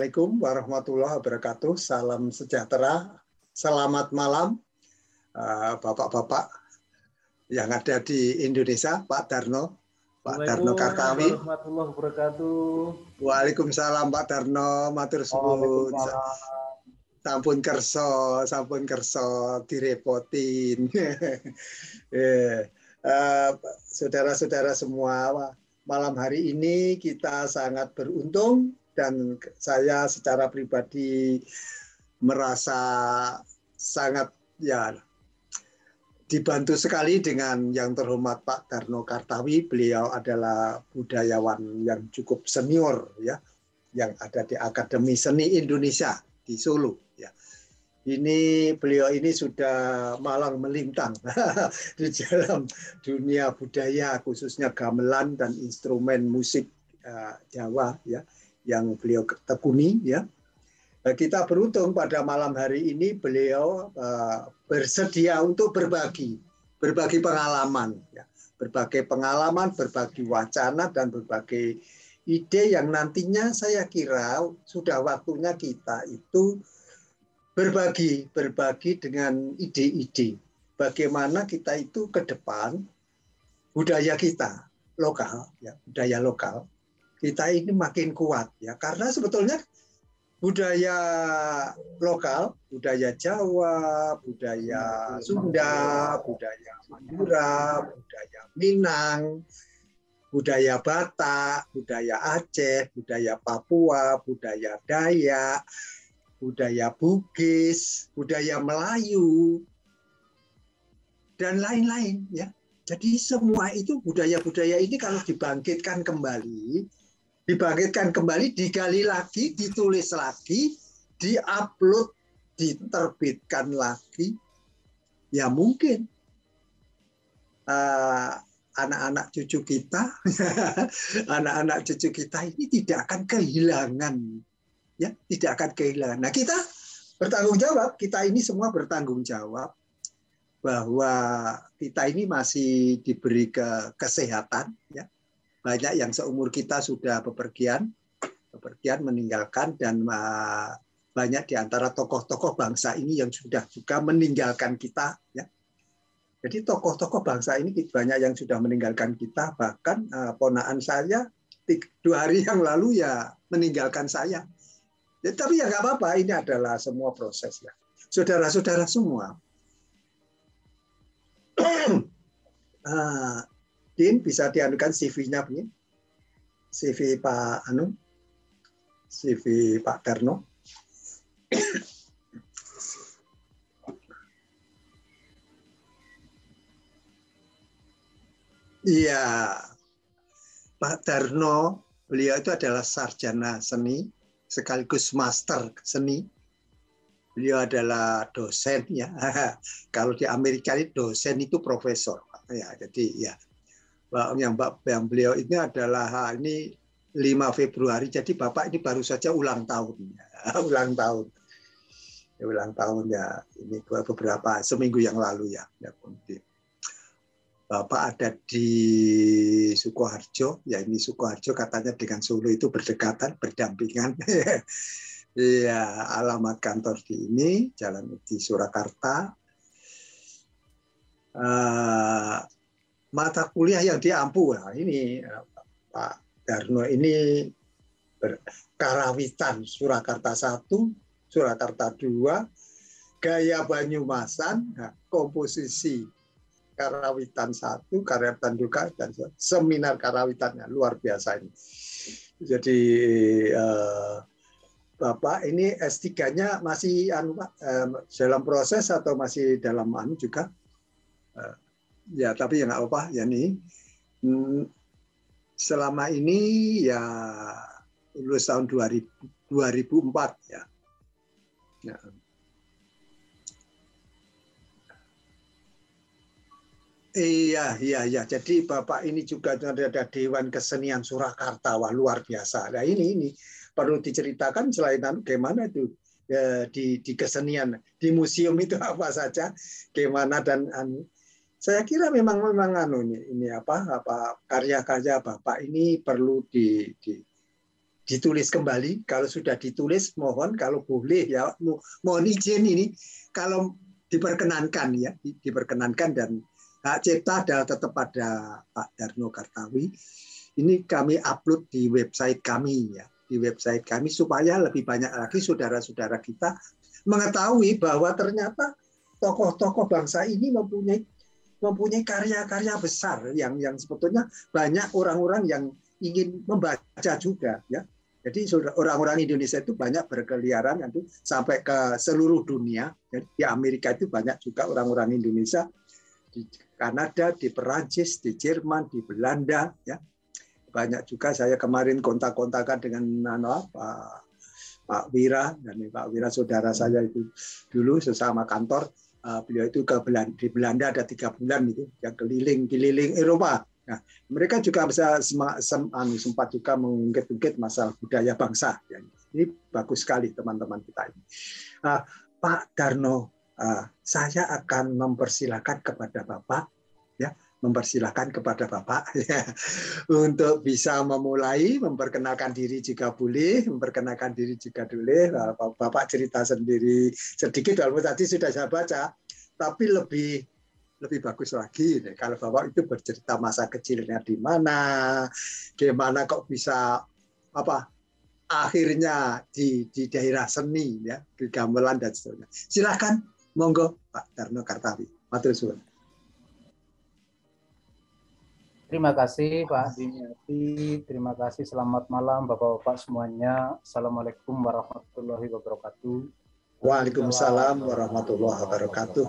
Assalamualaikum warahmatullahi wabarakatuh. Salam sejahtera. Selamat malam, eh, Bapak-bapak yang ada di Indonesia, Pak Darno, Pak Darno Kartawi. warahmatullahi wabarakatuh. Waalaikumsalam Pak Darno, matur suwun. Sampun kerso, sampun kerso, direpotin. Eh, eh, Saudara-saudara semua, malam hari ini kita sangat beruntung dan saya secara pribadi merasa sangat ya dibantu sekali dengan yang terhormat Pak Darno Kartawi. Beliau adalah budayawan yang cukup senior ya, yang ada di Akademi Seni Indonesia di Solo. Ya. Ini beliau ini sudah malang melintang di dalam dunia budaya khususnya gamelan dan instrumen musik uh, Jawa ya yang beliau tekuni ya. Nah, kita beruntung pada malam hari ini beliau uh, bersedia untuk berbagi, berbagi pengalaman, ya. berbagai pengalaman, berbagi wacana dan berbagai ide yang nantinya saya kira sudah waktunya kita itu berbagi, berbagi dengan ide-ide. Bagaimana kita itu ke depan budaya kita lokal, ya budaya lokal kita ini makin kuat ya karena sebetulnya budaya lokal, budaya Jawa, budaya Sunda, budaya Madura, budaya Minang, budaya Batak, budaya Aceh, budaya Papua, budaya Dayak, budaya Bugis, budaya Melayu, dan lain-lain ya. Jadi semua itu budaya-budaya ini kalau dibangkitkan kembali, dibangkitkan kembali, digali lagi, ditulis lagi, diupload, diterbitkan lagi, ya mungkin. Eh, anak-anak cucu kita, anak-anak cucu kita ini tidak akan kehilangan, ya tidak akan kehilangan. Nah kita bertanggung jawab, kita ini semua bertanggung jawab bahwa kita ini masih diberi ke kesehatan, ya banyak yang seumur kita sudah bepergian, bepergian meninggalkan dan banyak di antara tokoh-tokoh bangsa ini yang sudah juga meninggalkan kita ya. Jadi tokoh-tokoh bangsa ini banyak yang sudah meninggalkan kita, bahkan uh, ponaan saya dua hari yang lalu ya meninggalkan saya. Ya, tapi ya nggak apa-apa, ini adalah semua proses ya. Saudara-saudara semua, uh, Din bisa dianukan CV-nya punya CV Pak Anu, CV Pak Terno. Iya, Pak Darno, beliau itu adalah sarjana seni sekaligus master seni. Beliau adalah dosen ya. Kalau di Amerika itu dosen itu profesor ya. Jadi ya yang yang beliau ini adalah ini 5 Februari. Jadi Bapak ini baru saja ulang tahun. Ya, ulang tahun. Ya, ulang tahun ya. Ini beberapa seminggu yang lalu ya. ya Bapak ada di Sukoharjo. Ya ini Sukoharjo katanya dengan Solo itu berdekatan, berdampingan. Iya, alamat kantor di ini, jalan di Surakarta. Uh, mata kuliah yang diampu. Nah, ini Pak Darno ini Karawitan Surakarta 1, Surakarta 2, Gaya Banyumasan, nah, komposisi Karawitan 1, Karawitan 2, dan seminar Karawitannya luar biasa ini. Jadi eh, Bapak ini S3-nya masih anu, eh, dalam proses atau masih dalam anu juga eh, ya tapi ya nggak apa ya nih hmm, selama ini ya lulus tahun 2000, 2004 ya. ya. Iya, iya, iya. Jadi Bapak ini juga ada, Dewan Kesenian Surakarta, wah luar biasa. Nah ini ini perlu diceritakan selain bagaimana itu ya, di di kesenian di museum itu apa saja, gimana dan saya kira memang memang anu ini apa apa karya-karya Bapak ini perlu di, di ditulis kembali. Kalau sudah ditulis, mohon kalau boleh ya mohon izin ini kalau diperkenankan ya diperkenankan dan hak cipta adalah tetap pada Pak Darno Kartawi. Ini kami upload di website kami ya di website kami supaya lebih banyak lagi saudara-saudara kita mengetahui bahwa ternyata tokoh-tokoh bangsa ini mempunyai mempunyai karya-karya besar yang yang sebetulnya banyak orang-orang yang ingin membaca juga ya. Jadi orang-orang Indonesia itu banyak berkeliaran itu sampai ke seluruh dunia. Jadi di Amerika itu banyak juga orang-orang Indonesia. Di Kanada, di Perancis, di Jerman, di Belanda, ya. Banyak juga saya kemarin kontak-kontakan dengan Nano, Pak Pak Wira dan Pak Wira saudara saya itu dulu sesama kantor uh, beliau itu ke Belanda di Belanda ada tiga bulan itu yang keliling keliling Eropa Nah, mereka juga bisa anu, sempat juga mengungkit-ungkit masalah budaya bangsa. Ini bagus sekali teman-teman kita ini. Uh, Pak Darno, uh, saya akan mempersilahkan kepada Bapak, mempersilahkan kepada Bapak ya, untuk bisa memulai memperkenalkan diri jika boleh, memperkenalkan diri jika boleh. Bapak cerita sendiri sedikit, walaupun tadi sudah saya baca, tapi lebih lebih bagus lagi nih, kalau bapak itu bercerita masa kecilnya di mana, gimana kok bisa apa akhirnya di di daerah seni ya di gamelan dan seterusnya. Silakan monggo Pak Darno Kartawi. Matur suwun. Terima kasih Pak Dimiati, terima kasih selamat malam Bapak-Bapak semuanya. Assalamualaikum warahmatullahi wabarakatuh. Waalaikumsalam warahmatullahi wabarakatuh.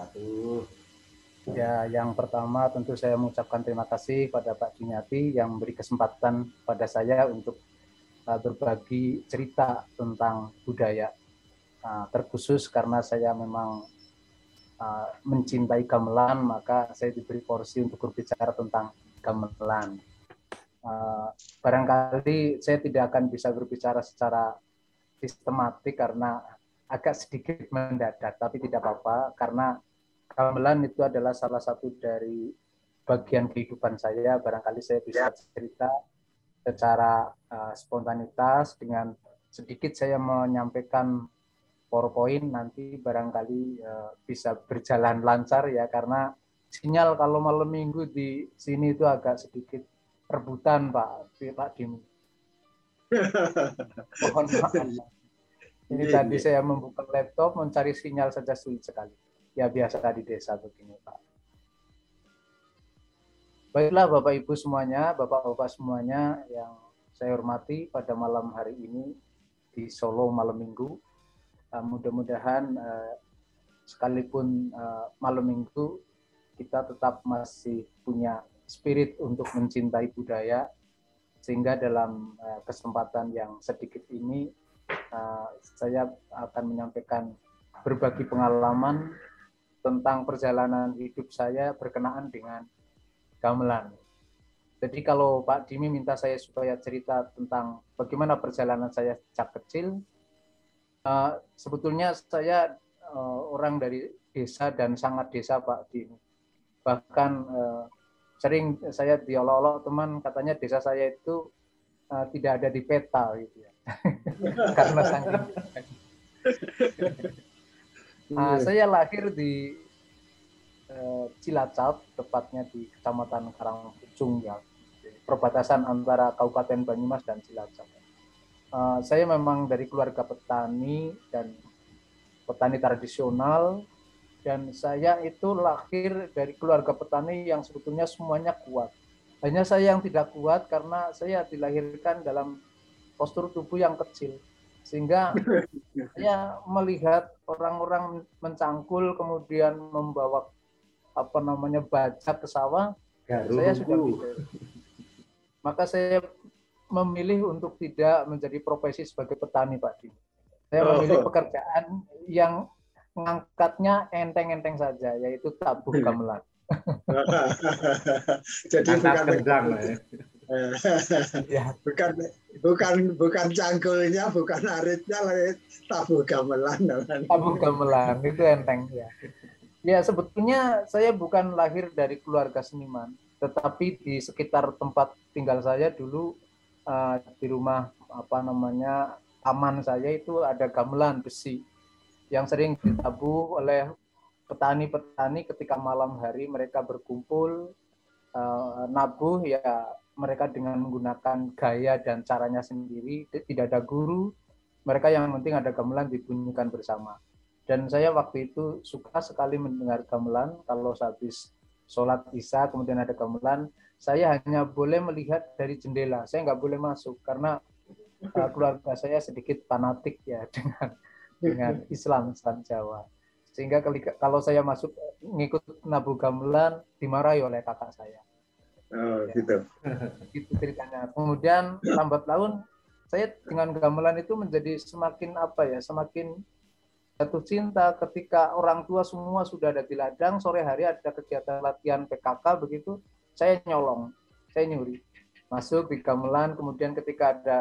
Ya, yang pertama tentu saya mengucapkan terima kasih pada Pak Dinyati yang memberi kesempatan pada saya untuk uh, berbagi cerita tentang budaya. Uh, terkhusus karena saya memang uh, mencintai gamelan, maka saya diberi porsi untuk berbicara tentang gamelan. Uh, barangkali saya tidak akan bisa berbicara secara sistematik karena agak sedikit mendadak, tapi tidak apa-apa karena gamelan itu adalah salah satu dari bagian kehidupan saya. Barangkali saya bisa cerita secara uh, spontanitas dengan sedikit saya menyampaikan PowerPoint nanti barangkali uh, bisa berjalan lancar ya karena sinyal kalau malam minggu di sini itu agak sedikit rebutan Pak Pak Dim. Mohon maaf. Ini iya, tadi iya. saya membuka laptop mencari sinyal saja sulit sekali ya biasa di desa begini Pak. Baiklah Bapak Ibu semuanya, Bapak-Bapak semuanya yang saya hormati pada malam hari ini di Solo malam minggu. Uh, mudah-mudahan uh, sekalipun uh, malam minggu kita tetap masih punya spirit untuk mencintai budaya sehingga dalam uh, kesempatan yang sedikit ini uh, saya akan menyampaikan berbagi pengalaman tentang perjalanan hidup saya berkenaan dengan gamelan. Jadi kalau Pak Dimi minta saya supaya cerita tentang bagaimana perjalanan saya sejak kecil, uh, sebetulnya saya orang dari desa dan sangat desa Pak Dimi. Bahkan uh, sering saya diolok-olok teman katanya desa saya itu uh, tidak ada di peta gitu ya. Karena saking Nah, saya lahir di uh, Cilacap, tepatnya di Kecamatan Karangpucung ya, perbatasan antara Kabupaten Banyumas dan Cilacap. Uh, saya memang dari keluarga petani dan petani tradisional dan saya itu lahir dari keluarga petani yang sebetulnya semuanya kuat. Hanya saya yang tidak kuat karena saya dilahirkan dalam postur tubuh yang kecil sehingga saya melihat orang-orang mencangkul kemudian membawa apa namanya baca ke sawah saya sudah bisa maka saya memilih untuk tidak menjadi profesi sebagai petani Pak Din. Saya memilih oh. pekerjaan yang mengangkatnya enteng-enteng saja, yaitu tabuh gamelan. Jadi bukan gendang ya. ya. bukan bukan bukan cangkulnya, bukan aritnya, tabuh gamelan. Tabuh gamelan itu enteng ya. Ya sebetulnya saya bukan lahir dari keluarga seniman, tetapi di sekitar tempat tinggal saya dulu uh, di rumah apa namanya taman saya itu ada gamelan besi yang sering ditabuh oleh petani-petani ketika malam hari mereka berkumpul uh, nabuh ya mereka dengan menggunakan gaya dan caranya sendiri tidak ada guru mereka yang penting ada gamelan dibunyikan bersama. Dan saya waktu itu suka sekali mendengar gamelan kalau habis sholat isya kemudian ada gamelan saya hanya boleh melihat dari jendela saya nggak boleh masuk karena uh, keluarga saya sedikit fanatik ya dengan dengan Islam Islam Jawa. Sehingga kalau saya masuk ngikut nabu gamelan dimarahi oleh kakak saya. Oh ya. gitu. Gitu ceritanya. Kemudian lambat laun saya dengan gamelan itu menjadi semakin apa ya semakin jatuh cinta ketika orang tua semua sudah ada di ladang sore hari ada kegiatan latihan PKK begitu saya nyolong saya nyuri. Masuk di gamelan kemudian ketika ada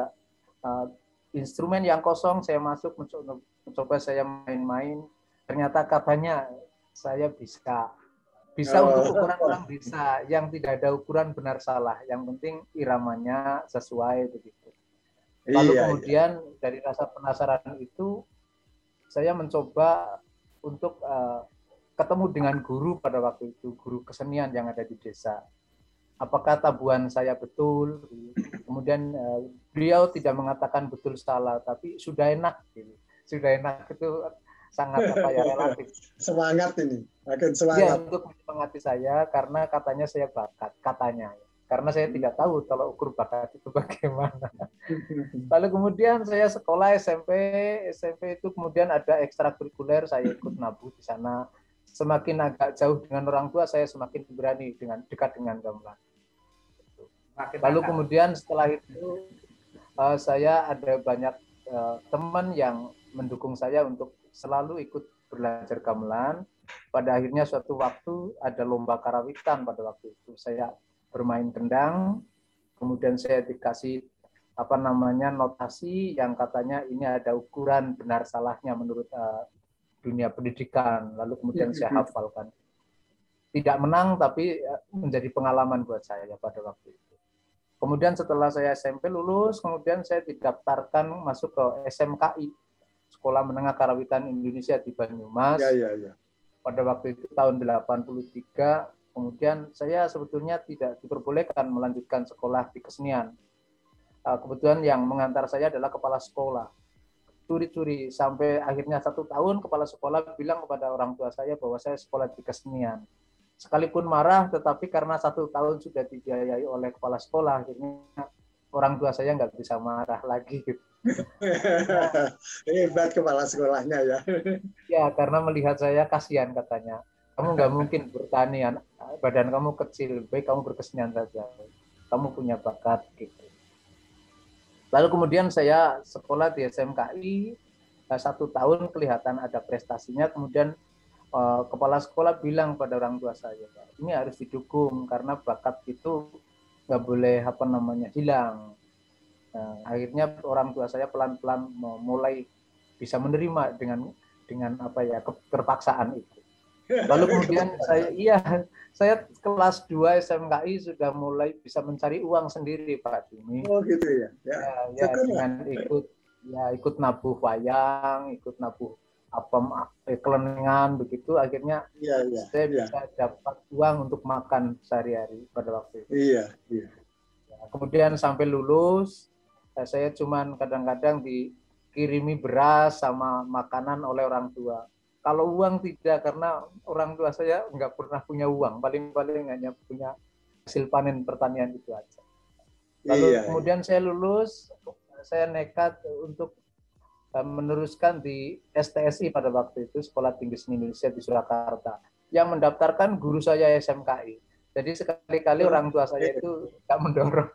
uh, instrumen yang kosong saya masuk mencoba, saya main-main ternyata katanya saya bisa bisa oh. untuk ukuran orang bisa yang tidak ada ukuran benar salah yang penting iramanya sesuai begitu lalu iya, iya. kemudian iya. dari rasa penasaran itu saya mencoba untuk uh, ketemu dengan guru pada waktu itu guru kesenian yang ada di desa apakah tabuhan saya betul kemudian uh, beliau tidak mengatakan betul salah tapi sudah enak gitu. sudah enak itu sangat apa ya relatif. Semangat ini akan semangat. ya, untuk menyemangati saya karena katanya saya bakat katanya. Karena saya tidak tahu kalau ukur bakat itu bagaimana. Lalu kemudian saya sekolah SMP SMP itu kemudian ada ekstrakurikuler saya ikut nabu di sana. Semakin agak jauh dengan orang tua saya semakin berani dengan dekat dengan gamelan. Lalu kemudian setelah itu uh, saya ada banyak uh, teman yang mendukung saya untuk selalu ikut belajar gamelan. Pada akhirnya suatu waktu ada lomba karawitan pada waktu itu. Saya bermain kendang, kemudian saya dikasih apa namanya notasi yang katanya ini ada ukuran benar salahnya menurut uh, dunia pendidikan. Lalu kemudian saya hafalkan. Tidak menang tapi menjadi pengalaman buat saya pada waktu itu. Kemudian setelah saya SMP lulus, kemudian saya didaftarkan masuk ke SMKI, Sekolah Menengah Karawitan Indonesia di Banyumas. Ya, ya, ya. Pada waktu itu tahun 83, kemudian saya sebetulnya tidak diperbolehkan melanjutkan sekolah di kesenian. Ah, kebetulan yang mengantar saya adalah kepala sekolah. Curi-curi sampai akhirnya satu tahun kepala sekolah bilang kepada orang tua saya bahwa saya sekolah di kesenian sekalipun marah tetapi karena satu tahun sudah dibiayai oleh kepala sekolah akhirnya orang tua saya nggak bisa marah lagi. Gitu. hebat kepala sekolahnya ya. Ya karena melihat saya kasihan katanya. Kamu nggak mungkin bertani badan kamu kecil baik kamu berkesenian saja. Kamu punya bakat gitu. Lalu kemudian saya sekolah di SMKI satu tahun kelihatan ada prestasinya kemudian uh, kepala sekolah bilang pada orang tua saya, ini harus didukung karena bakat itu nggak boleh apa namanya hilang. Nah, akhirnya orang tua saya pelan-pelan mulai bisa menerima dengan dengan apa ya keterpaksaan itu. Lalu kemudian saya iya saya kelas 2 SMKI sudah mulai bisa mencari uang sendiri Pak Jimmy. Oh gitu ya. Ya, ya, ya dengan ikut ya ikut nabuh wayang, ikut nabuh apa kelengan begitu akhirnya iya, iya, saya iya. bisa dapat uang untuk makan sehari-hari pada waktu itu. Iya, iya. Ya, kemudian sampai lulus eh, saya cuman kadang-kadang dikirimi beras sama makanan oleh orang tua. Kalau uang tidak karena orang tua saya nggak pernah punya uang, paling-paling hanya punya hasil panen pertanian itu aja. Lalu iya, iya. kemudian iya. saya lulus, saya nekat untuk meneruskan di STSI pada waktu itu Sekolah Tinggi Seni Indonesia di Surakarta yang mendaftarkan guru saya SMKI. Jadi sekali-kali orang tua saya itu tidak mendorong.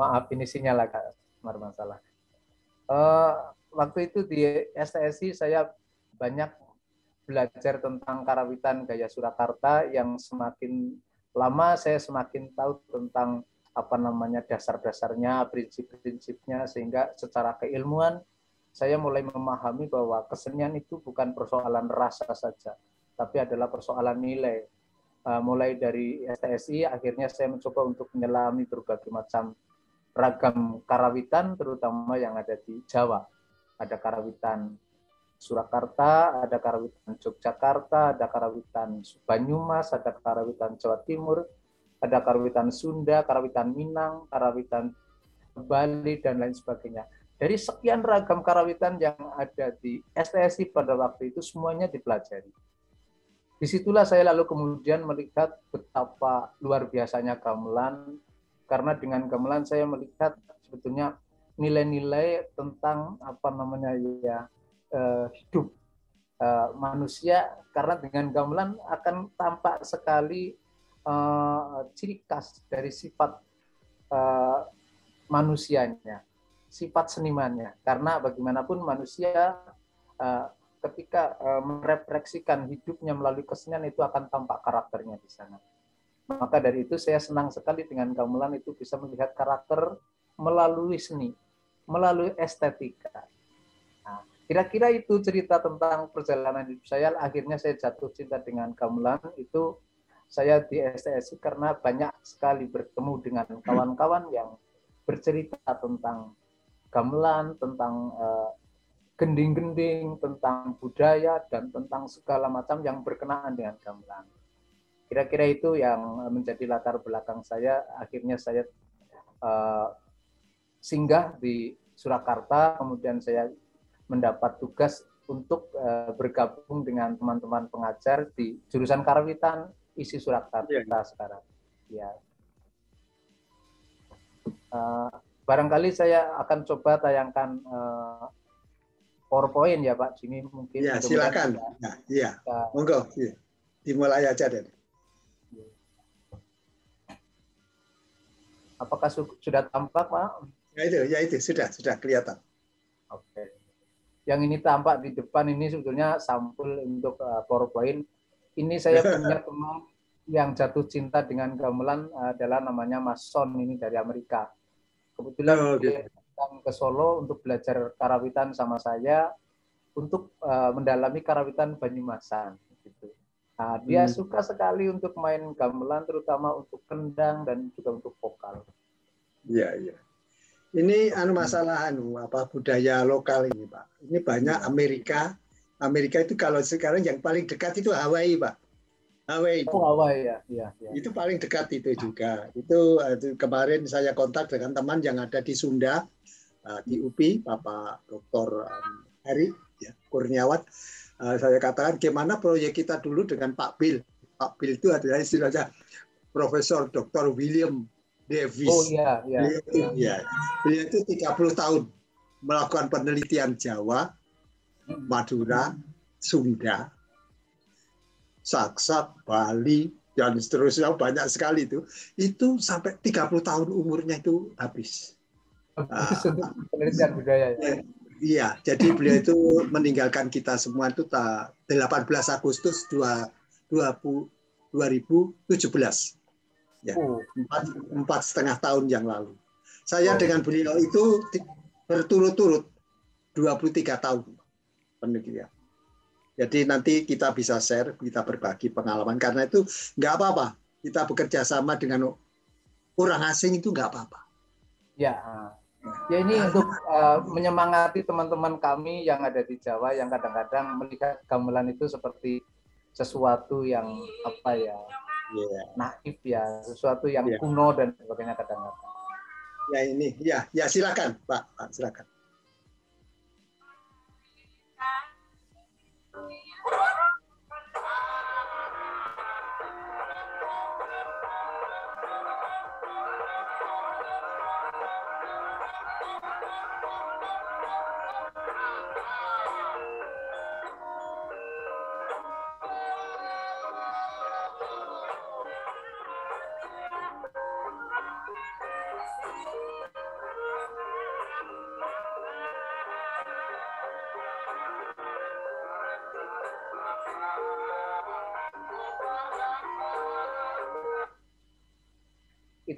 Maaf ini sinyal agak masalah. Uh, waktu itu di STSI saya banyak belajar tentang karawitan gaya Surakarta yang semakin lama saya semakin tahu tentang apa namanya dasar-dasarnya, prinsip-prinsipnya sehingga secara keilmuan saya mulai memahami bahwa kesenian itu bukan persoalan rasa saja, tapi adalah persoalan nilai. uh, mulai dari STSI akhirnya saya mencoba untuk menyelami berbagai macam ragam karawitan terutama yang ada di Jawa. Ada karawitan Surakarta, ada karawitan Yogyakarta, ada karawitan Banyumas, ada karawitan Jawa Timur, ada karawitan Sunda, karawitan Minang, karawitan Bali, dan lain sebagainya. Dari sekian ragam karawitan yang ada di STSI pada waktu itu semuanya dipelajari. Di situlah saya lalu kemudian melihat betapa luar biasanya gamelan, karena dengan gamelan saya melihat sebetulnya nilai-nilai tentang apa namanya ya uh, hidup uh, manusia karena dengan gamelan akan tampak sekali uh, ciri khas dari sifat uh, manusianya, sifat senimannya. Karena bagaimanapun manusia uh, ketika uh, merefleksikan hidupnya melalui kesenian itu akan tampak karakternya di sana. Maka dari itu saya senang sekali dengan gamelan itu bisa melihat karakter melalui seni, melalui estetika Kira-kira itu cerita tentang perjalanan hidup saya. Akhirnya saya jatuh cinta dengan gamelan itu saya di STSI karena banyak sekali bertemu dengan kawan-kawan yang bercerita tentang gamelan, tentang uh, gending-gending, tentang budaya dan tentang segala macam yang berkenaan dengan gamelan. Kira-kira itu yang menjadi latar belakang saya. Akhirnya saya uh, singgah di Surakarta, kemudian saya mendapat tugas untuk uh, bergabung dengan teman-teman pengajar di jurusan Karawitan isi Surakarta yeah. sekarang. Ya. Uh, barangkali saya akan coba tayangkan uh, PowerPoint ya Pak Jimmy mungkin. Ya silakan. Ya, iya. Ya. Monggo. Ya. Dimulai aja deh. Apakah su sudah tampak Pak? Ya itu, ya itu sudah sudah kelihatan. Oke yang ini tampak di depan ini sebetulnya sampul untuk uh, PowerPoint. Ini saya punya teman yang jatuh cinta dengan gamelan adalah namanya Mas Son ini dari Amerika. Kebetulan oh, dia datang ke Solo untuk belajar karawitan sama saya untuk uh, mendalami karawitan Banyumasan gitu. Nah, dia hmm. suka sekali untuk main gamelan terutama untuk kendang dan juga untuk vokal. Iya, iya. Ini anu masalah anu apa budaya lokal ini, Pak. Ini banyak Amerika. Amerika itu kalau sekarang yang paling dekat itu Hawaii, Pak. Hawaii. Oh, Hawaii ya. ya, ya. Itu paling dekat itu juga. Itu, itu kemarin saya kontak dengan teman yang ada di Sunda uh, di UPI, Bapak Dr. Um, Heri ya, Kurniawat. Uh, saya katakan gimana proyek kita dulu dengan Pak Bill. Pak Bill itu adalah istilahnya Profesor Dr. William Davis. Oh iya, iya. Beliau itu, ya. Beliau itu 30 tahun melakukan penelitian Jawa, Madura, Sunda, Saksak, Bali, dan seterusnya banyak sekali itu. Itu sampai 30 tahun umurnya itu habis. penelitian budaya ya. Iya, jadi beliau itu meninggalkan kita semua itu 18 Agustus 2017 ya oh. empat, empat setengah tahun yang lalu. Saya oh. dengan beliau itu berturut-turut 23 tahun penelitian. Jadi nanti kita bisa share, kita berbagi pengalaman karena itu nggak apa-apa. Kita bekerja sama dengan orang asing itu nggak apa-apa. Ya, ya ini untuk uh, menyemangati teman-teman kami yang ada di Jawa yang kadang-kadang melihat gamelan itu seperti sesuatu yang apa ya yeah. naif ya, sesuatu yang yeah. kuno dan sebagainya kadang-kadang. Ya ini, ya, ya silakan Pak, Pak silakan. Oh, yeah.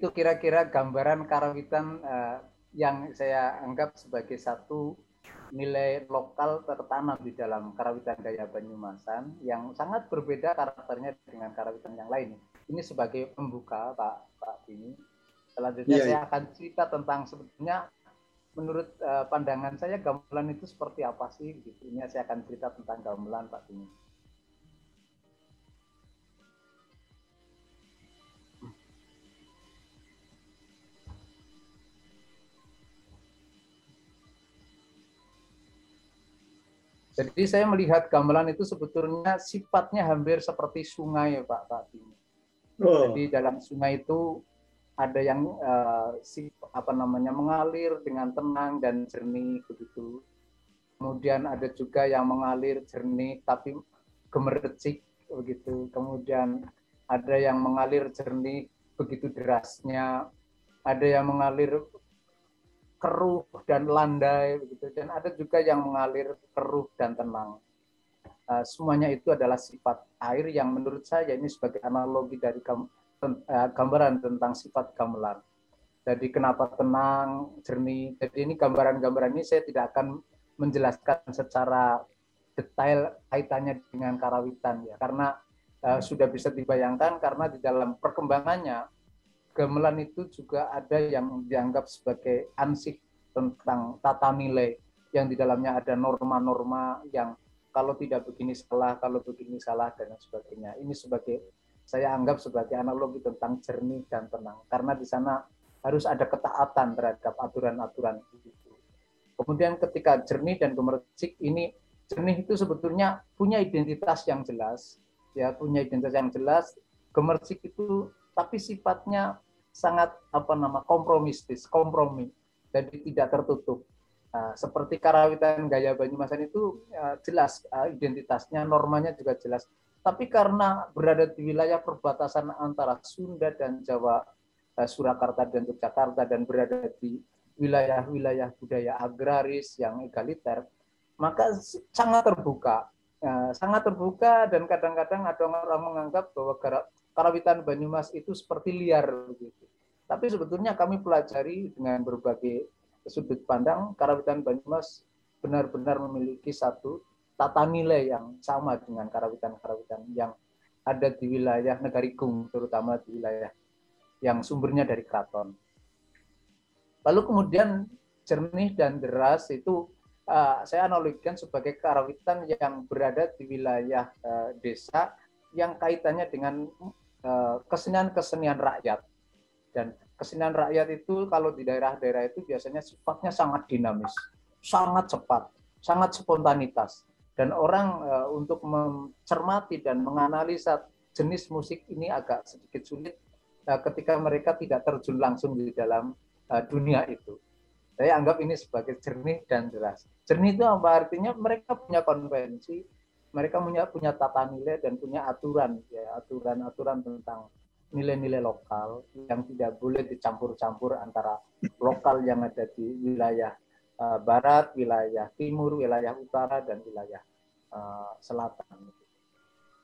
Itu kira-kira gambaran karawitan uh, yang saya anggap sebagai satu nilai lokal tertanam di dalam karawitan gaya Banyumasan yang sangat berbeda karakternya dengan karawitan yang lain. Ini sebagai pembuka Pak Pak Bini. Selanjutnya yeah, saya yeah. akan cerita tentang sebetulnya menurut uh, pandangan saya gamelan itu seperti apa sih? Gitu. Ini saya akan cerita tentang gamelan Pak Bini. Jadi saya melihat gamelan itu sebetulnya sifatnya hampir seperti sungai ya Pak Pak. Oh. Jadi dalam sungai itu ada yang uh, si apa namanya mengalir dengan tenang dan jernih begitu. Kemudian ada juga yang mengalir jernih tapi gemericik begitu. Kemudian ada yang mengalir jernih begitu derasnya. Ada yang mengalir keruh dan landai begitu dan ada juga yang mengalir keruh dan tenang. Uh, semuanya itu adalah sifat air yang menurut saya ini sebagai analogi dari uh, gambaran tentang sifat gamelan. Jadi kenapa tenang, jernih. Jadi ini gambaran-gambaran ini saya tidak akan menjelaskan secara detail kaitannya dengan karawitan ya karena uh, sudah bisa dibayangkan karena di dalam perkembangannya gamelan itu juga ada yang dianggap sebagai ansih tentang tata nilai yang di dalamnya ada norma-norma yang kalau tidak begini salah, kalau begini salah dan sebagainya. Ini sebagai saya anggap sebagai analogi tentang jernih dan tenang karena di sana harus ada ketaatan terhadap aturan-aturan itu. Kemudian ketika jernih dan gemercik ini jernih itu sebetulnya punya identitas yang jelas, ya punya identitas yang jelas. Gemercik itu tapi sifatnya sangat apa nama kompromistis, kompromi, jadi tidak tertutup. Nah, seperti karawitan gaya Banyumasan itu ya, jelas uh, identitasnya, normanya juga jelas. Tapi karena berada di wilayah perbatasan antara Sunda dan Jawa, uh, Surakarta dan Yogyakarta, dan berada di wilayah-wilayah budaya agraris yang egaliter, maka sangat terbuka. Uh, sangat terbuka dan kadang-kadang ada orang menganggap bahwa karawitan Banyumas itu seperti liar begitu. Tapi sebetulnya kami pelajari dengan berbagai sudut pandang karawitan Banyumas benar-benar memiliki satu tata nilai yang sama dengan karawitan-karawitan yang ada di wilayah Negarigung, terutama di wilayah yang sumbernya dari keraton. Lalu kemudian jernih dan deras itu uh, saya analogikan sebagai karawitan yang berada di wilayah uh, desa yang kaitannya dengan kesenian-kesenian rakyat. Dan kesenian rakyat itu kalau di daerah-daerah itu biasanya sifatnya sangat dinamis, sangat cepat, sangat spontanitas. Dan orang uh, untuk mencermati dan menganalisa jenis musik ini agak sedikit sulit uh, ketika mereka tidak terjun langsung di dalam uh, dunia itu. Saya anggap ini sebagai jernih dan deras. Jernih itu apa artinya? Mereka punya konvensi, mereka punya punya tata nilai dan punya aturan ya aturan-aturan tentang nilai-nilai lokal yang tidak boleh dicampur-campur antara lokal yang ada di wilayah uh, barat, wilayah timur, wilayah utara dan wilayah uh, selatan.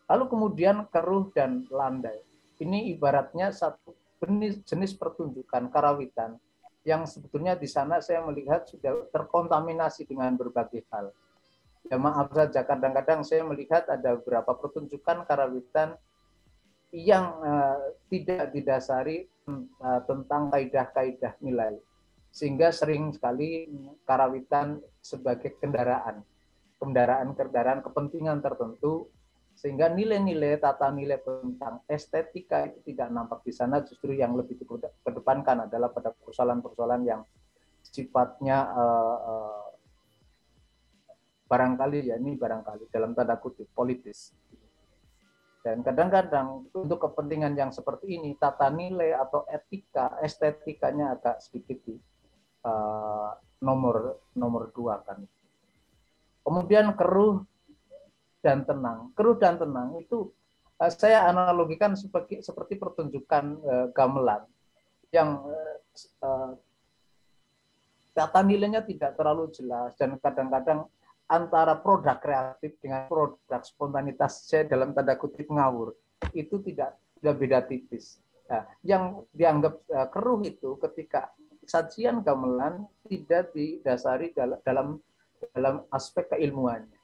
Lalu kemudian keruh dan landai. Ini ibaratnya satu jenis, jenis pertunjukan karawitan yang sebetulnya di sana saya melihat sudah terkontaminasi dengan berbagai hal ya maaf saja kadang-kadang saya melihat ada beberapa pertunjukan karawitan yang uh, tidak didasari uh, tentang kaidah-kaidah nilai. Sehingga sering sekali karawitan sebagai kendaraan. Kendaraan-kendaraan kepentingan tertentu. Sehingga nilai-nilai tata nilai tentang estetika itu tidak nampak di sana. Justru yang lebih kedepankan adalah pada persoalan-persoalan yang sifatnya uh, uh, barangkali ya ini barangkali dalam tanda kutip politis. Dan kadang-kadang untuk kepentingan yang seperti ini, tata nilai atau etika, estetikanya agak sedikit di uh, nomor nomor dua kan. Kemudian keruh dan tenang. Keruh dan tenang itu uh, saya analogikan seperti seperti pertunjukan uh, gamelan yang uh, tata nilainya tidak terlalu jelas dan kadang-kadang antara produk kreatif dengan produk spontanitas saya dalam tanda kutip ngawur itu tidak tidak beda tipis. Nah, yang dianggap uh, keruh itu ketika sajian gamelan tidak didasari dalam, dalam dalam aspek keilmuannya.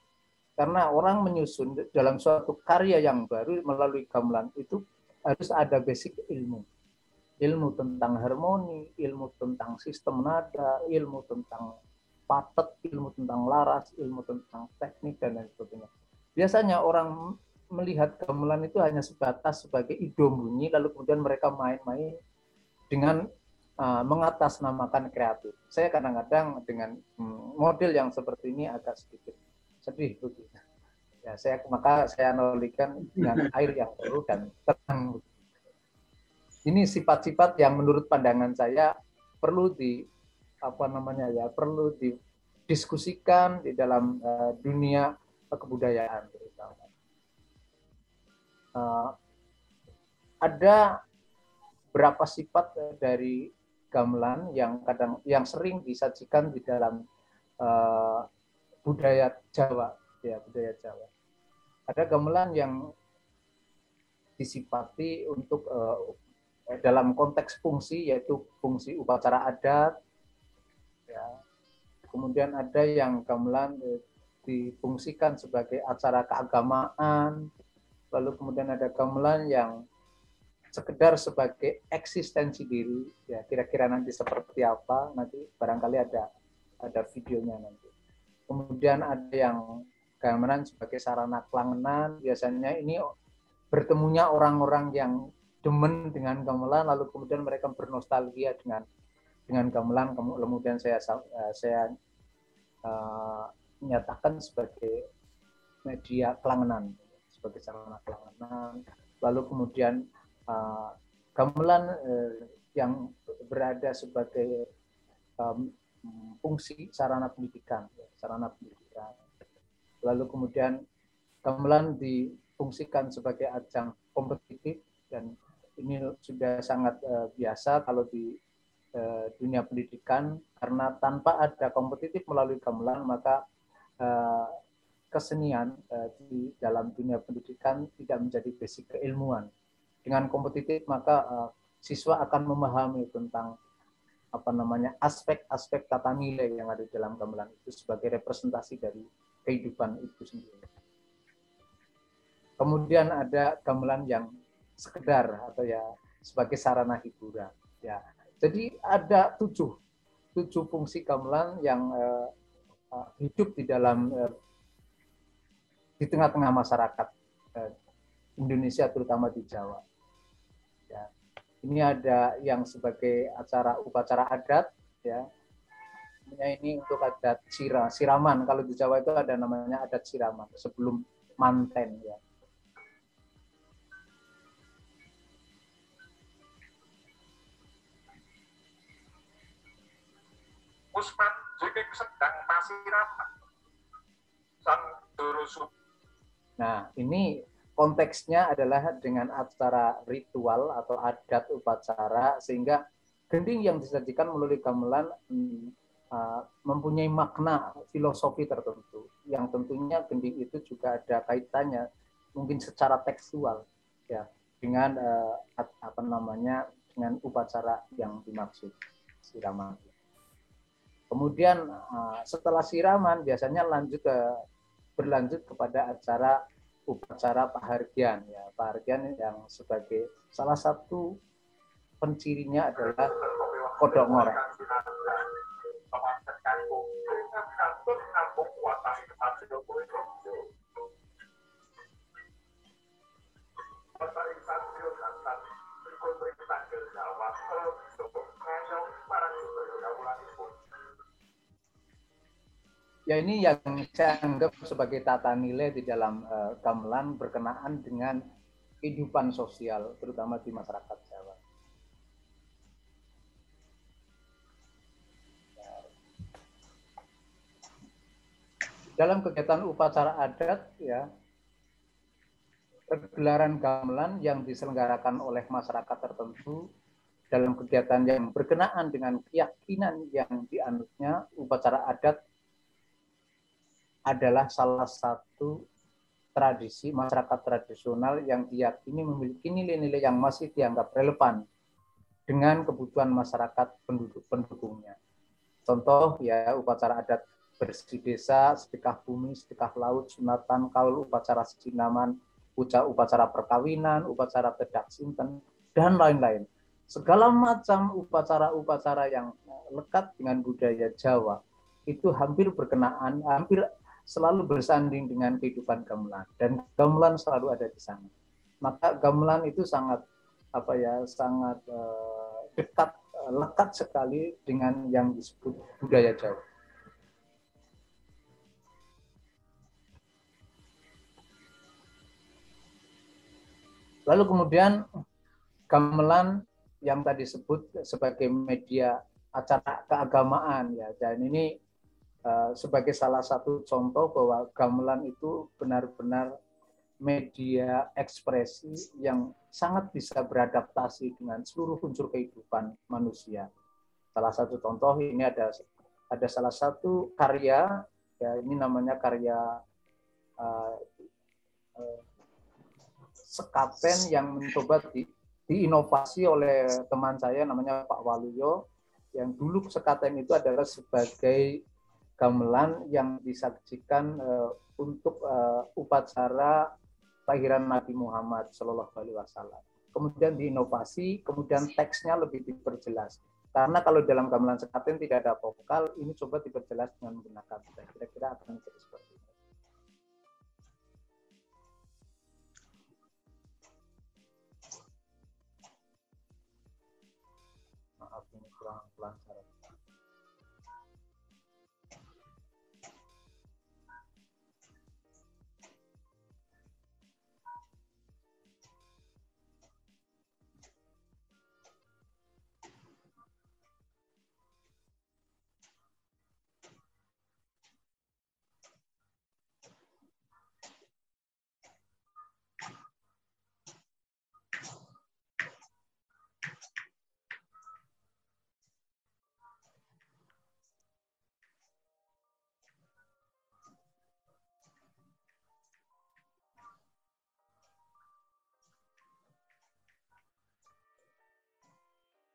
Karena orang menyusun dalam suatu karya yang baru melalui gamelan itu harus ada basic ilmu. Ilmu tentang harmoni, ilmu tentang sistem nada, ilmu tentang patet, ilmu tentang laras, ilmu tentang teknik, dan lain sebagainya. Biasanya orang melihat gamelan itu hanya sebatas sebagai idom bunyi, lalu kemudian mereka main-main dengan uh, mengatasnamakan kreatif. Saya kadang-kadang dengan hmm, model yang seperti ini agak sedikit sedih begitu. Ya, saya maka saya analogikan dengan air yang baru dan tenang. Ini sifat-sifat yang menurut pandangan saya perlu di apa namanya ya perlu didiskusikan di dalam uh, dunia kebudayaan terutama. Uh, ada berapa sifat dari gamelan yang kadang yang sering disajikan di dalam uh, budaya Jawa ya budaya Jawa. Ada gamelan yang disifati untuk uh, dalam konteks fungsi yaitu fungsi upacara adat ya. Kemudian ada yang gamelan uh, difungsikan sebagai acara keagamaan. Lalu kemudian ada gamelan yang sekedar sebagai eksistensi diri ya kira-kira nanti seperti apa nanti barangkali ada ada videonya nanti kemudian ada yang gamelan sebagai sarana kelangenan biasanya ini bertemunya orang-orang yang demen dengan gamelan lalu kemudian mereka bernostalgia dengan dengan gamelan kemudian saya eh, saya uh, menyatakan sebagai media kelangenan sebagai sarana kelangenan lalu kemudian uh, gamelan uh, yang berada sebagai um, fungsi sarana pendidikan, ya, sarana pendidikan. Lalu kemudian gamelan difungsikan sebagai ajang kompetitif dan ini sudah sangat uh, biasa kalau di uh, dunia pendidikan karena tanpa ada kompetitif melalui gamelan maka uh, kesenian uh, di dalam dunia pendidikan tidak menjadi basic keilmuan dengan kompetitif maka uh, siswa akan memahami tentang apa namanya aspek-aspek tata nilai yang ada di dalam gamelan itu sebagai representasi dari kehidupan itu sendiri. Kemudian ada gamelan yang sekedar atau ya sebagai sarana hiburan. Ya, jadi ada tujuh tujuh fungsi gamelan yang uh, hidup di dalam uh, di tengah-tengah masyarakat uh, Indonesia terutama di Jawa. Ini ada yang sebagai acara upacara adat, ya. Ini untuk adat sira, siraman. Kalau di Jawa itu ada namanya adat siraman sebelum manten, ya. Usman jadi sedang pasiraman. Sang Nah, ini konteksnya adalah dengan acara ritual atau adat upacara sehingga gending yang disajikan melalui gamelan hmm, uh, mempunyai makna filosofi tertentu yang tentunya gending itu juga ada kaitannya mungkin secara tekstual ya dengan uh, apa namanya dengan upacara yang dimaksud siraman. Kemudian uh, setelah siraman biasanya lanjut ke berlanjut kepada acara upacara pahargian ya. Pahargian yang sebagai salah satu pencirinya adalah kodok ngorek Ya ini yang saya anggap sebagai tata nilai di dalam uh, gamelan berkenaan dengan kehidupan sosial, terutama di masyarakat Jawa. Dalam kegiatan upacara adat, ya, pergelaran gamelan yang diselenggarakan oleh masyarakat tertentu dalam kegiatan yang berkenaan dengan keyakinan yang dianutnya, upacara adat adalah salah satu tradisi masyarakat tradisional yang diyakini memiliki nilai-nilai yang masih dianggap relevan dengan kebutuhan masyarakat penduduk pendukungnya. Contoh ya upacara adat bersih desa, sedekah bumi, sedekah laut, sunatan, kaul, upacara sinaman, upacara perkawinan, upacara bedak sinten, dan lain-lain. Segala macam upacara-upacara yang lekat dengan budaya Jawa itu hampir berkenaan, hampir selalu bersanding dengan kehidupan gamelan dan gamelan selalu ada di sana. Maka gamelan itu sangat apa ya, sangat uh, dekat, uh, lekat sekali dengan yang disebut budaya Jawa. Lalu kemudian gamelan yang tadi disebut sebagai media acara keagamaan ya dan ini sebagai salah satu contoh bahwa gamelan itu benar-benar media ekspresi yang sangat bisa beradaptasi dengan seluruh unsur kehidupan manusia. Salah satu contoh ini ada ada salah satu karya ya ini namanya karya uh, uh, sekaten yang mencoba di, diinovasi oleh teman saya namanya Pak Waluyo yang dulu sekaten itu adalah sebagai gamelan yang disaksikan uh, untuk uh, upacara kelahiran Nabi Muhammad Shallallahu Alaihi Wasallam. Kemudian diinovasi, kemudian teksnya lebih diperjelas. Karena kalau dalam gamelan sekaten tidak ada vokal, ini coba diperjelas dengan menggunakan teks. Kira-kira akan menjadi seperti itu.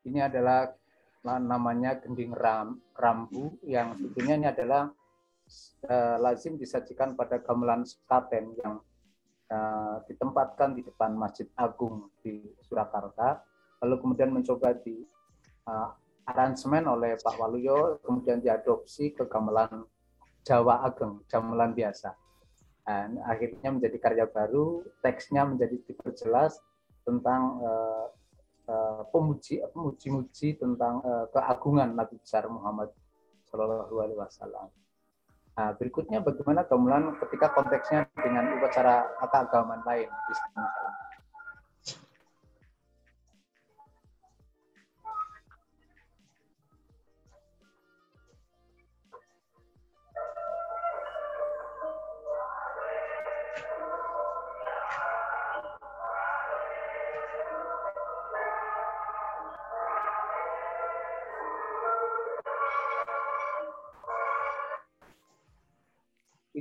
Ini adalah namanya gending ram, rambu yang sebetulnya ini adalah uh, lazim disajikan pada gamelan sekaten yang uh, ditempatkan di depan Masjid Agung di Surakarta, lalu kemudian mencoba di uh, aransemen oleh Pak Waluyo, kemudian diadopsi ke gamelan Jawa Ageng, gamelan biasa. Dan akhirnya menjadi karya baru, teksnya menjadi diperjelas tentang uh, uh, pemuji pemuji-muji tentang uh, keagungan Nabi besar Muhammad Shallallahu Alaihi Wasallam. Nah, berikutnya bagaimana gamelan ketika konteksnya dengan upacara keagamaan lain, Kristen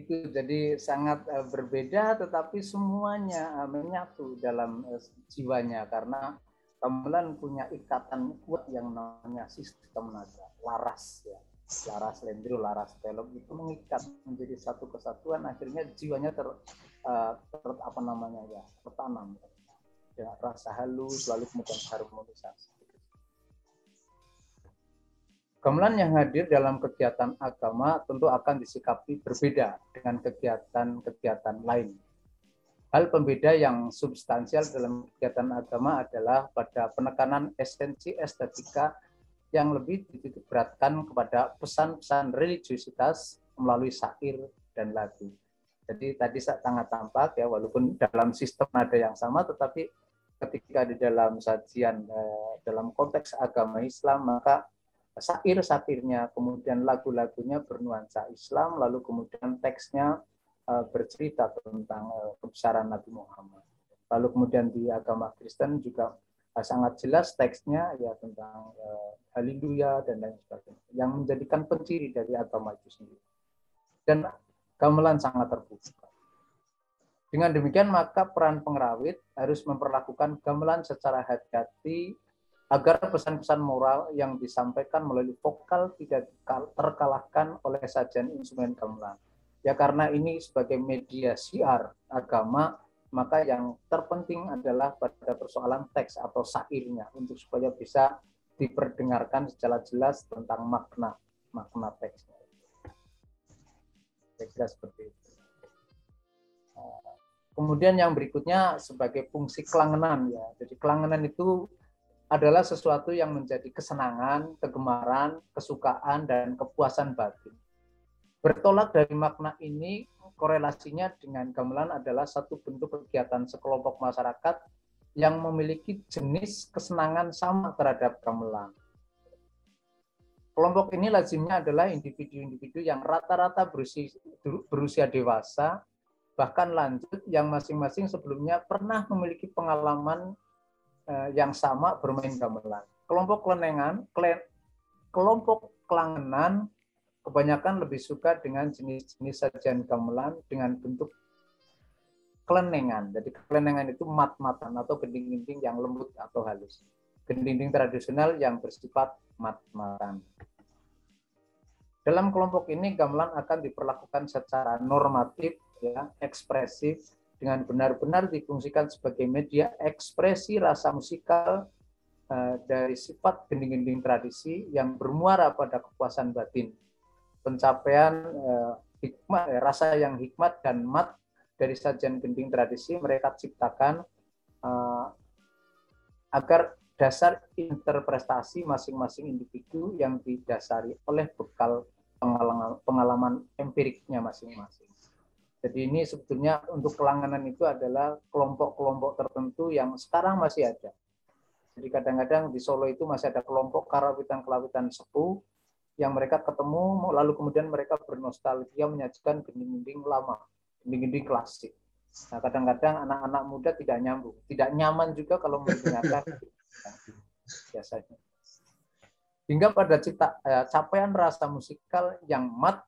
itu jadi sangat uh, berbeda tetapi semuanya uh, menyatu dalam uh, jiwanya. Karena gamelan punya ikatan kuat yang namanya sistem nada laras ya. Laras lendro laras telok itu mengikat menjadi satu kesatuan akhirnya jiwanya ter, uh, ter apa namanya ya tertanam. Ya rasa halus lalu kemudian harmonisasi Gamelan yang hadir dalam kegiatan agama tentu akan disikapi berbeda dengan kegiatan-kegiatan lain. Hal pembeda yang substansial dalam kegiatan agama adalah pada penekanan esensi estetika yang lebih beratkan kepada pesan-pesan religiusitas melalui syair dan lagu. Jadi tadi sangat tampak ya walaupun dalam sistem ada yang sama tetapi ketika di dalam sajian eh, dalam konteks agama Islam maka sair-satirnya, kemudian lagu-lagunya bernuansa Islam, lalu kemudian teksnya uh, bercerita tentang uh, kebesaran Nabi Muhammad. Lalu kemudian di agama Kristen juga uh, sangat jelas teksnya ya tentang haleluya dan lain sebagainya, yang menjadikan penciri dari agama itu sendiri. Dan gamelan sangat terbuka. Dengan demikian maka peran pengrawit harus memperlakukan gamelan secara hati-hati agar pesan-pesan moral yang disampaikan melalui vokal tidak terkalahkan oleh sajian instrumen gamelan. Ya karena ini sebagai media siar agama, maka yang terpenting adalah pada persoalan teks atau sairnya untuk supaya bisa diperdengarkan secara jelas tentang makna makna teksnya. Saya kira seperti itu. Kemudian yang berikutnya sebagai fungsi kelangenan ya. Jadi kelangenan itu adalah sesuatu yang menjadi kesenangan, kegemaran, kesukaan, dan kepuasan batin. Bertolak dari makna ini, korelasinya dengan gamelan adalah satu bentuk kegiatan sekelompok masyarakat yang memiliki jenis kesenangan sama terhadap gamelan. Kelompok ini lazimnya adalah individu-individu yang rata-rata berusia, berusia dewasa, bahkan lanjut yang masing-masing sebelumnya pernah memiliki pengalaman Eh, yang sama bermain gamelan. Kelompok kelenengan, kelompok kelangenan kebanyakan lebih suka dengan jenis-jenis sajian gamelan dengan bentuk kelenengan. Jadi kelenengan itu mat-matan atau gending-gending yang lembut atau halus. Gending-gending tradisional yang bersifat mat-matan. Dalam kelompok ini gamelan akan diperlakukan secara normatif, ya, ekspresif, dengan benar-benar difungsikan sebagai media ekspresi rasa musikal uh, dari sifat gending-gending tradisi yang bermuara pada kepuasan batin, pencapaian uh, hikmat, eh, rasa yang hikmat dan mat dari sajian gending tradisi mereka ciptakan uh, agar dasar interpretasi masing-masing individu yang didasari oleh bekal pengalaman, pengalaman empiriknya masing-masing. Jadi ini sebetulnya untuk kelanganan itu adalah kelompok-kelompok tertentu yang sekarang masih ada. Jadi kadang-kadang di Solo itu masih ada kelompok karawitan-karawitan sepuh yang mereka ketemu lalu kemudian mereka bernostalgia menyajikan gending-gending lama, gending-gending klasik. Nah, kadang-kadang anak-anak muda tidak nyambung, tidak nyaman juga kalau mendengarkan biasanya. Hingga pada cipta, eh, capaian rasa musikal yang mat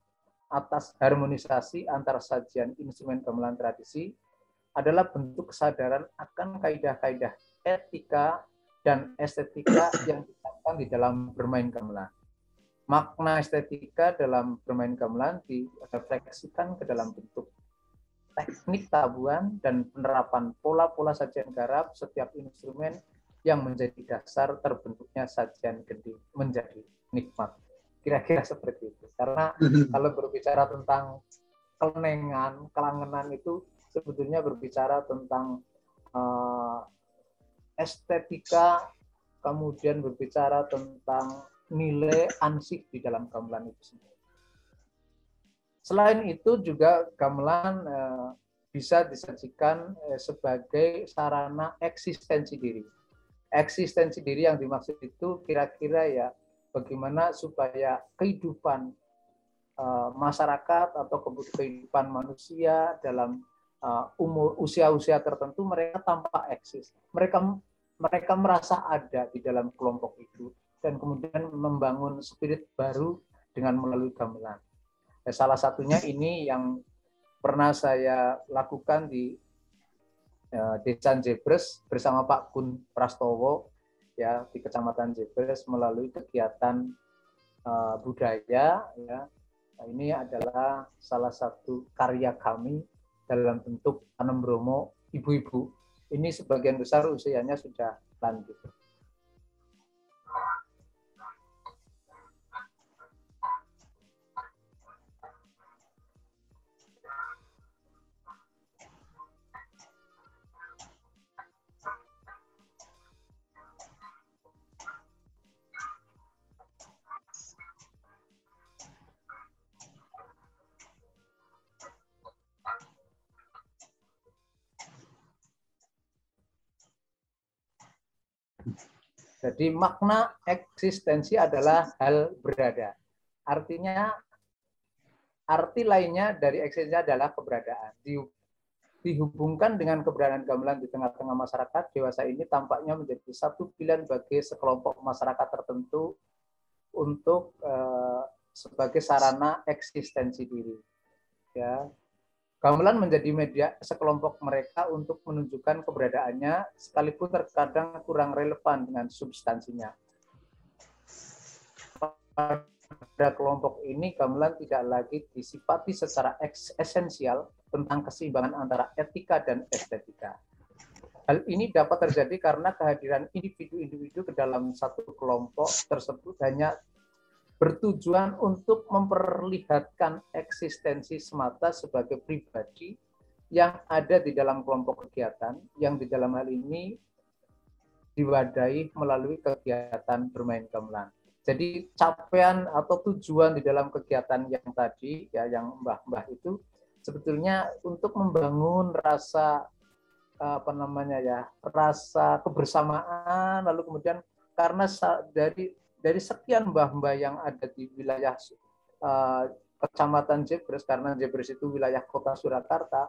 atas harmonisasi antara sajian instrumen gamelan tradisi adalah bentuk kesadaran akan kaidah-kaidah etika dan estetika yang diterapkan di dalam bermain gamelan. Makna estetika dalam bermain gamelan direfleksikan ke dalam bentuk teknik tabuhan dan penerapan pola-pola sajian garap setiap instrumen yang menjadi dasar terbentuknya sajian gending menjadi nikmat. Kira-kira seperti itu. Karena mhm. kalau berbicara tentang kelenengan, kelangenan itu sebetulnya berbicara tentang uh, estetika, kemudian berbicara tentang nilai ansih di dalam gamelan itu sendiri. Selain itu juga gamelan uh, bisa disajikan uh, sebagai sarana eksistensi diri. Eksistensi diri yang dimaksud itu kira-kira ya bagaimana supaya kehidupan uh, masyarakat atau kehidupan manusia dalam uh, umur usia-usia tertentu mereka tampak eksis. Mereka mereka merasa ada di dalam kelompok itu dan kemudian membangun spirit baru dengan melalui gamelan. Ya, salah satunya ini yang pernah saya lakukan di uh, Desa Jebres bersama Pak Kun Prastowo ya di Kecamatan Jebres melalui kegiatan uh, budaya ya. Nah, ini adalah salah satu karya kami dalam bentuk tanam bromo ibu-ibu. Ini sebagian besar usianya sudah lanjut. Jadi makna eksistensi adalah hal berada. Artinya arti lainnya dari eksistensi adalah keberadaan. Dihubungkan dengan keberadaan gamelan di tengah-tengah masyarakat, dewasa ini tampaknya menjadi satu pilihan bagi sekelompok masyarakat tertentu untuk eh, sebagai sarana eksistensi diri. Ya, gamelan menjadi media sekelompok mereka untuk menunjukkan keberadaannya sekalipun terkadang kurang relevan dengan substansinya. Pada kelompok ini gamelan tidak lagi disifati secara esensial tentang keseimbangan antara etika dan estetika. Hal ini dapat terjadi karena kehadiran individu-individu ke dalam satu kelompok tersebut hanya bertujuan untuk memperlihatkan eksistensi semata sebagai pribadi yang ada di dalam kelompok kegiatan yang di dalam hal ini diwadahi melalui kegiatan bermain gamelan. Jadi capaian atau tujuan di dalam kegiatan yang tadi ya yang mbah-mbah itu sebetulnya untuk membangun rasa apa namanya ya rasa kebersamaan lalu kemudian karena dari dari sekian mbah-mbah yang ada di wilayah uh, Kecamatan Jebres, karena Jebres itu wilayah kota Surakarta,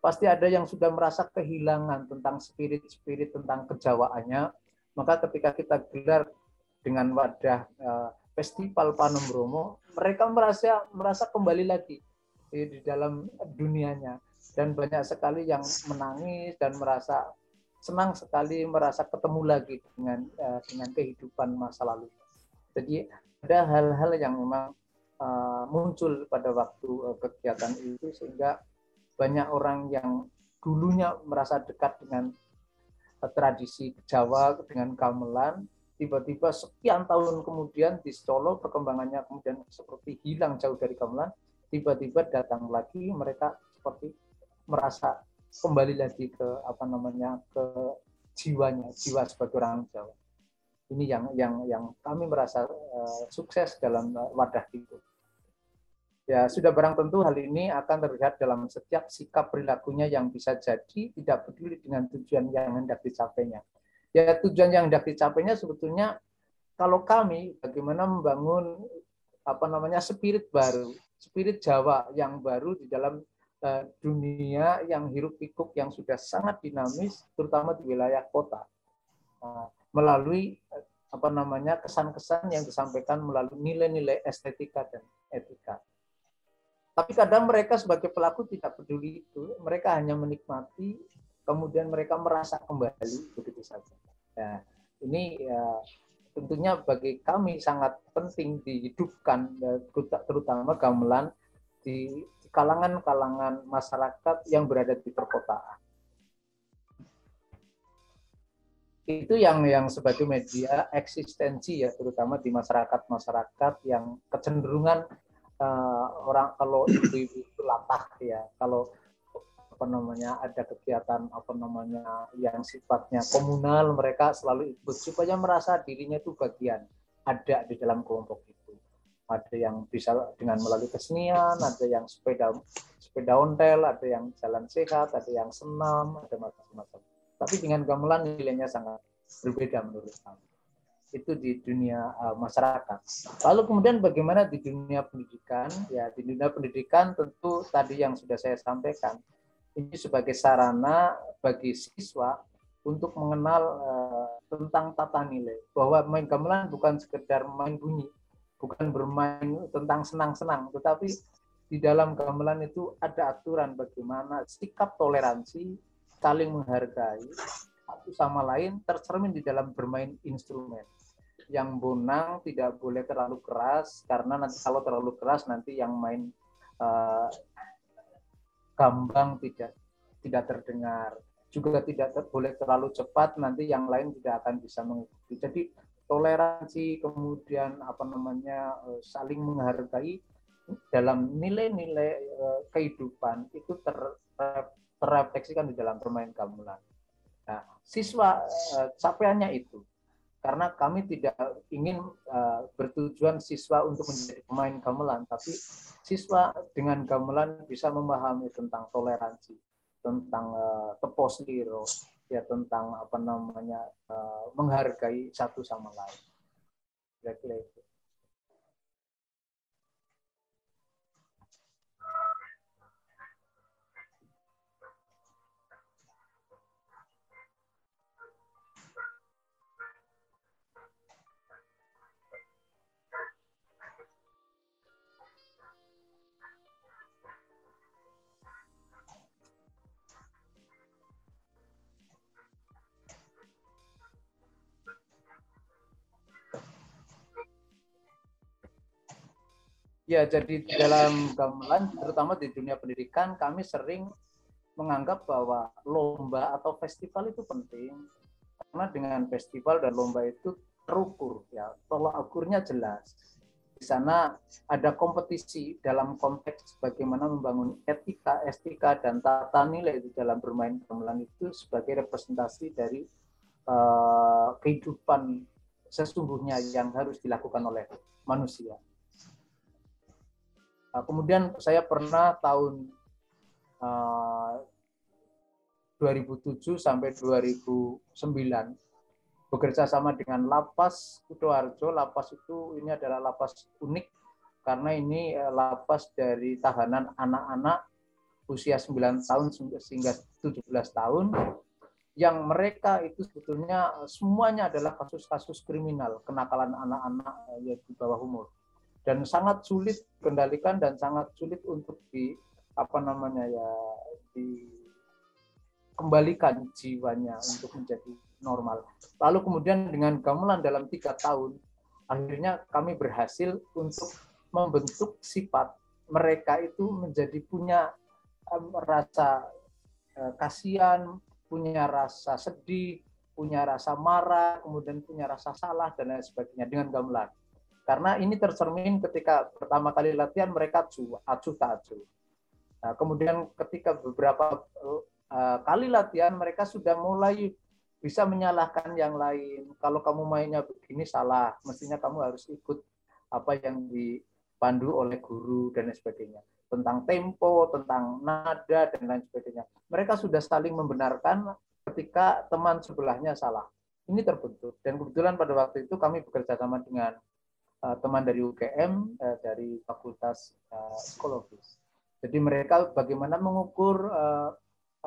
pasti ada yang sudah merasa kehilangan tentang spirit-spirit, tentang kejawaannya. Maka ketika kita gelar dengan wadah uh, festival Panem Bromo, mereka merasa merasa kembali lagi di, di dalam dunianya dan banyak sekali yang menangis dan merasa senang sekali merasa ketemu lagi dengan uh, dengan kehidupan masa lalu. Jadi ada hal-hal yang memang uh, muncul pada waktu uh, kegiatan itu sehingga banyak orang yang dulunya merasa dekat dengan uh, tradisi Jawa dengan gamelan tiba-tiba sekian tahun kemudian di Solo perkembangannya kemudian seperti hilang jauh dari gamelan tiba-tiba datang lagi mereka seperti merasa kembali lagi ke apa namanya ke jiwanya jiwa sebagai orang Jawa ini yang yang yang kami merasa uh, sukses dalam uh, wadah itu. Ya, sudah barang tentu hal ini akan terlihat dalam setiap sikap perilakunya yang bisa jadi tidak peduli dengan tujuan yang hendak dicapainya. Ya, tujuan yang hendak dicapainya sebetulnya kalau kami bagaimana membangun apa namanya spirit baru, spirit Jawa yang baru di dalam uh, dunia yang hiruk pikuk yang sudah sangat dinamis, terutama di wilayah kota. Nah, melalui apa namanya kesan-kesan yang disampaikan melalui nilai-nilai estetika dan etika. Tapi kadang mereka sebagai pelaku tidak peduli itu, mereka hanya menikmati, kemudian mereka merasa kembali begitu saja. Ya, ini ya, tentunya bagi kami sangat penting dihidupkan, ya, terutama gamelan di kalangan-kalangan masyarakat yang berada di perkotaan itu yang yang sebagai media eksistensi ya terutama di masyarakat masyarakat yang kecenderungan uh, orang kalau ibu-ibu itu latah ya kalau apa namanya ada kegiatan apa namanya yang sifatnya komunal mereka selalu ikut supaya merasa dirinya itu bagian ada di dalam kelompok itu. Ada yang bisa dengan melalui kesenian ada yang sepeda sepeda ontel ada yang jalan sehat ada yang senam ada macam-macam tapi dengan gamelan nilainya sangat berbeda menurut kami. Itu di dunia uh, masyarakat. Lalu kemudian bagaimana di dunia pendidikan? Ya, di dunia pendidikan tentu tadi yang sudah saya sampaikan, ini sebagai sarana bagi siswa untuk mengenal uh, tentang tata nilai. Bahwa main gamelan bukan sekedar main bunyi, bukan bermain tentang senang-senang, tetapi di dalam gamelan itu ada aturan bagaimana sikap toleransi, saling menghargai, satu sama lain tercermin di dalam bermain instrumen. Yang bonang tidak boleh terlalu keras karena nanti kalau terlalu keras nanti yang main uh, gambang tidak tidak terdengar. Juga tidak ter, boleh terlalu cepat nanti yang lain tidak akan bisa mengikuti. Jadi toleransi kemudian apa namanya uh, saling menghargai dalam nilai-nilai uh, kehidupan itu ter, terrefleksikan di dalam permainan gamelan. Nah, siswa uh, capaiannya itu karena kami tidak ingin uh, bertujuan siswa untuk menjadi pemain gamelan, tapi siswa dengan gamelan bisa memahami tentang toleransi, tentang uh, tepos liro, ya tentang apa namanya uh, menghargai satu sama lain. Kira-kira itu. Ya, jadi dalam gamelan, terutama di dunia pendidikan, kami sering menganggap bahwa lomba atau festival itu penting. Karena dengan festival dan lomba itu terukur, ya, tolak ukurnya jelas. Di sana ada kompetisi dalam konteks bagaimana membangun etika, estetika, dan tata nilai di dalam bermain gamelan itu sebagai representasi dari uh, kehidupan sesungguhnya yang harus dilakukan oleh manusia. Nah, kemudian saya pernah tahun uh, eh, 2007 sampai 2009 bekerja sama dengan Lapas Kudoarjo. Lapas itu ini adalah lapas unik karena ini uh, lapas dari tahanan anak-anak usia 9 tahun sehingga 17 tahun yang mereka itu sebetulnya semuanya adalah kasus-kasus kriminal, kenakalan anak-anak di bawah umur dan sangat sulit kendalikan dan sangat sulit untuk di apa namanya ya dikembalikan jiwanya untuk menjadi normal. Lalu kemudian dengan gamelan dalam tiga tahun, akhirnya kami berhasil untuk membentuk sifat mereka itu menjadi punya rasa uh, kasihan, punya rasa sedih, punya rasa marah, kemudian punya rasa salah dan lain sebagainya dengan gamelan. Karena ini tercermin ketika pertama kali latihan mereka acuh tak acuh. Nah, kemudian ketika beberapa uh, kali latihan mereka sudah mulai bisa menyalahkan yang lain. Kalau kamu mainnya begini salah, mestinya kamu harus ikut apa yang dipandu oleh guru dan sebagainya. Tentang tempo, tentang nada dan lain sebagainya. Mereka sudah saling membenarkan ketika teman sebelahnya salah. Ini terbentuk dan kebetulan pada waktu itu kami bekerja sama dengan uh, teman dari UGM eh, dari Fakultas uh, Psikologis. Jadi mereka bagaimana mengukur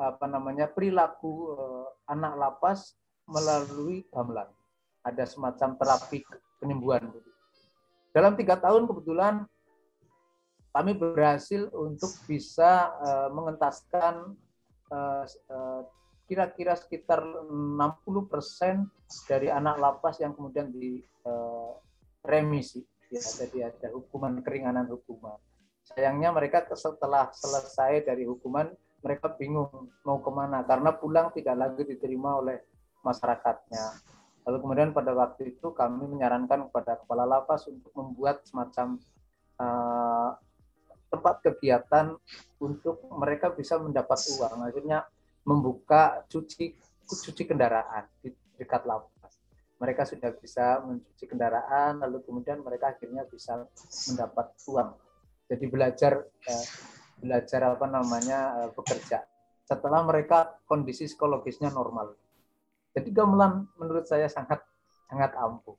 apa namanya perilaku anak lapas melalui gamelan. Ada semacam terapi penyembuhan. Dalam tiga tahun kebetulan kami berhasil untuk bisa mengentaskan kira-kira sekitar 60 persen dari anak lapas yang kemudian di remisi. Ya jadi ada hukuman keringanan hukuman. Sayangnya mereka setelah selesai dari hukuman mereka bingung mau ke mana karena pulang tidak lagi diterima oleh masyarakatnya. Lalu kemudian pada waktu itu kami menyarankan kepada kepala lapas untuk membuat semacam uh, tempat kegiatan untuk mereka bisa mendapat uang. Akhirnya membuka cuci cuci kendaraan di dekat lapas mereka sudah bisa mencuci kendaraan, lalu kemudian mereka akhirnya bisa mendapat uang. Jadi belajar eh, belajar apa namanya eh, bekerja setelah mereka kondisi psikologisnya normal. Jadi gamelan menurut saya sangat sangat ampuh.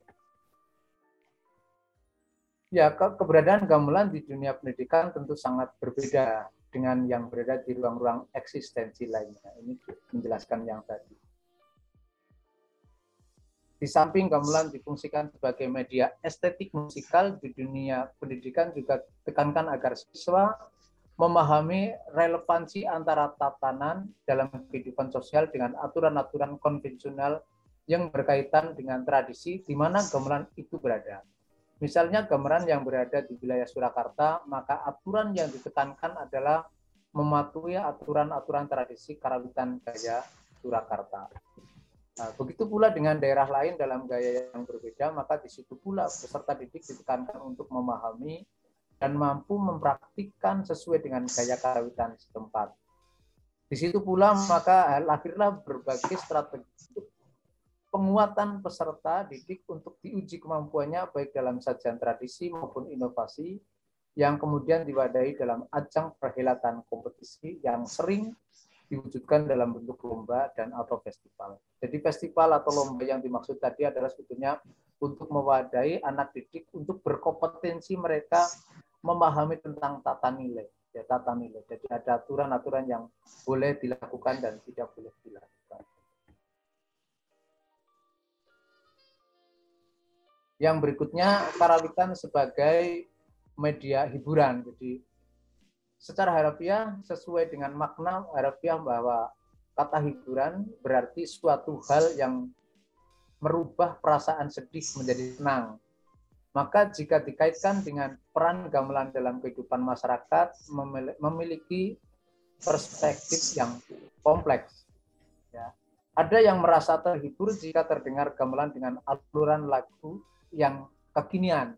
Ya, ke keberadaan gamelan di dunia pendidikan tentu sangat berbeda dengan yang berada di ruang-ruang eksistensi lainnya. Ini menjelaskan yang tadi. Di samping gamelan difungsikan sebagai media estetik musikal di dunia pendidikan juga tekankan agar siswa memahami relevansi antara tatanan dalam kehidupan sosial dengan aturan-aturan konvensional yang berkaitan dengan tradisi di mana gamelan itu berada. Misalnya gamelan yang berada di wilayah Surakarta, maka aturan yang ditekankan adalah mematuhi aturan-aturan tradisi karawitan gaya Surakarta. Nah, begitu pula dengan daerah lain dalam gaya yang berbeda, maka di situ pula peserta didik ditekankan untuk memahami dan mampu mempraktikkan sesuai dengan gaya karawitan setempat. Di situ pula maka lahirlah berbagai strategi penguatan peserta didik untuk diuji kemampuannya baik dalam sajian tradisi maupun inovasi yang kemudian diwadahi dalam ajang perhelatan kompetisi yang sering diwujudkan dalam bentuk lomba dan atau festival. Jadi festival atau lomba yang dimaksud tadi adalah sebetulnya untuk mewadahi anak didik untuk berkompetensi mereka memahami tentang tata nilai, ya tata nilai. Jadi ada aturan-aturan yang boleh dilakukan dan tidak boleh dilakukan. Yang berikutnya karawitan sebagai media hiburan. Jadi secara harafiah sesuai dengan makna harafiah bahwa kata hiburan berarti suatu hal yang merubah perasaan sedih menjadi senang. Maka jika dikaitkan dengan peran gamelan dalam kehidupan masyarakat memiliki perspektif yang kompleks. Ya. Ada yang merasa terhibur jika terdengar gamelan dengan aluran lagu yang kekinian.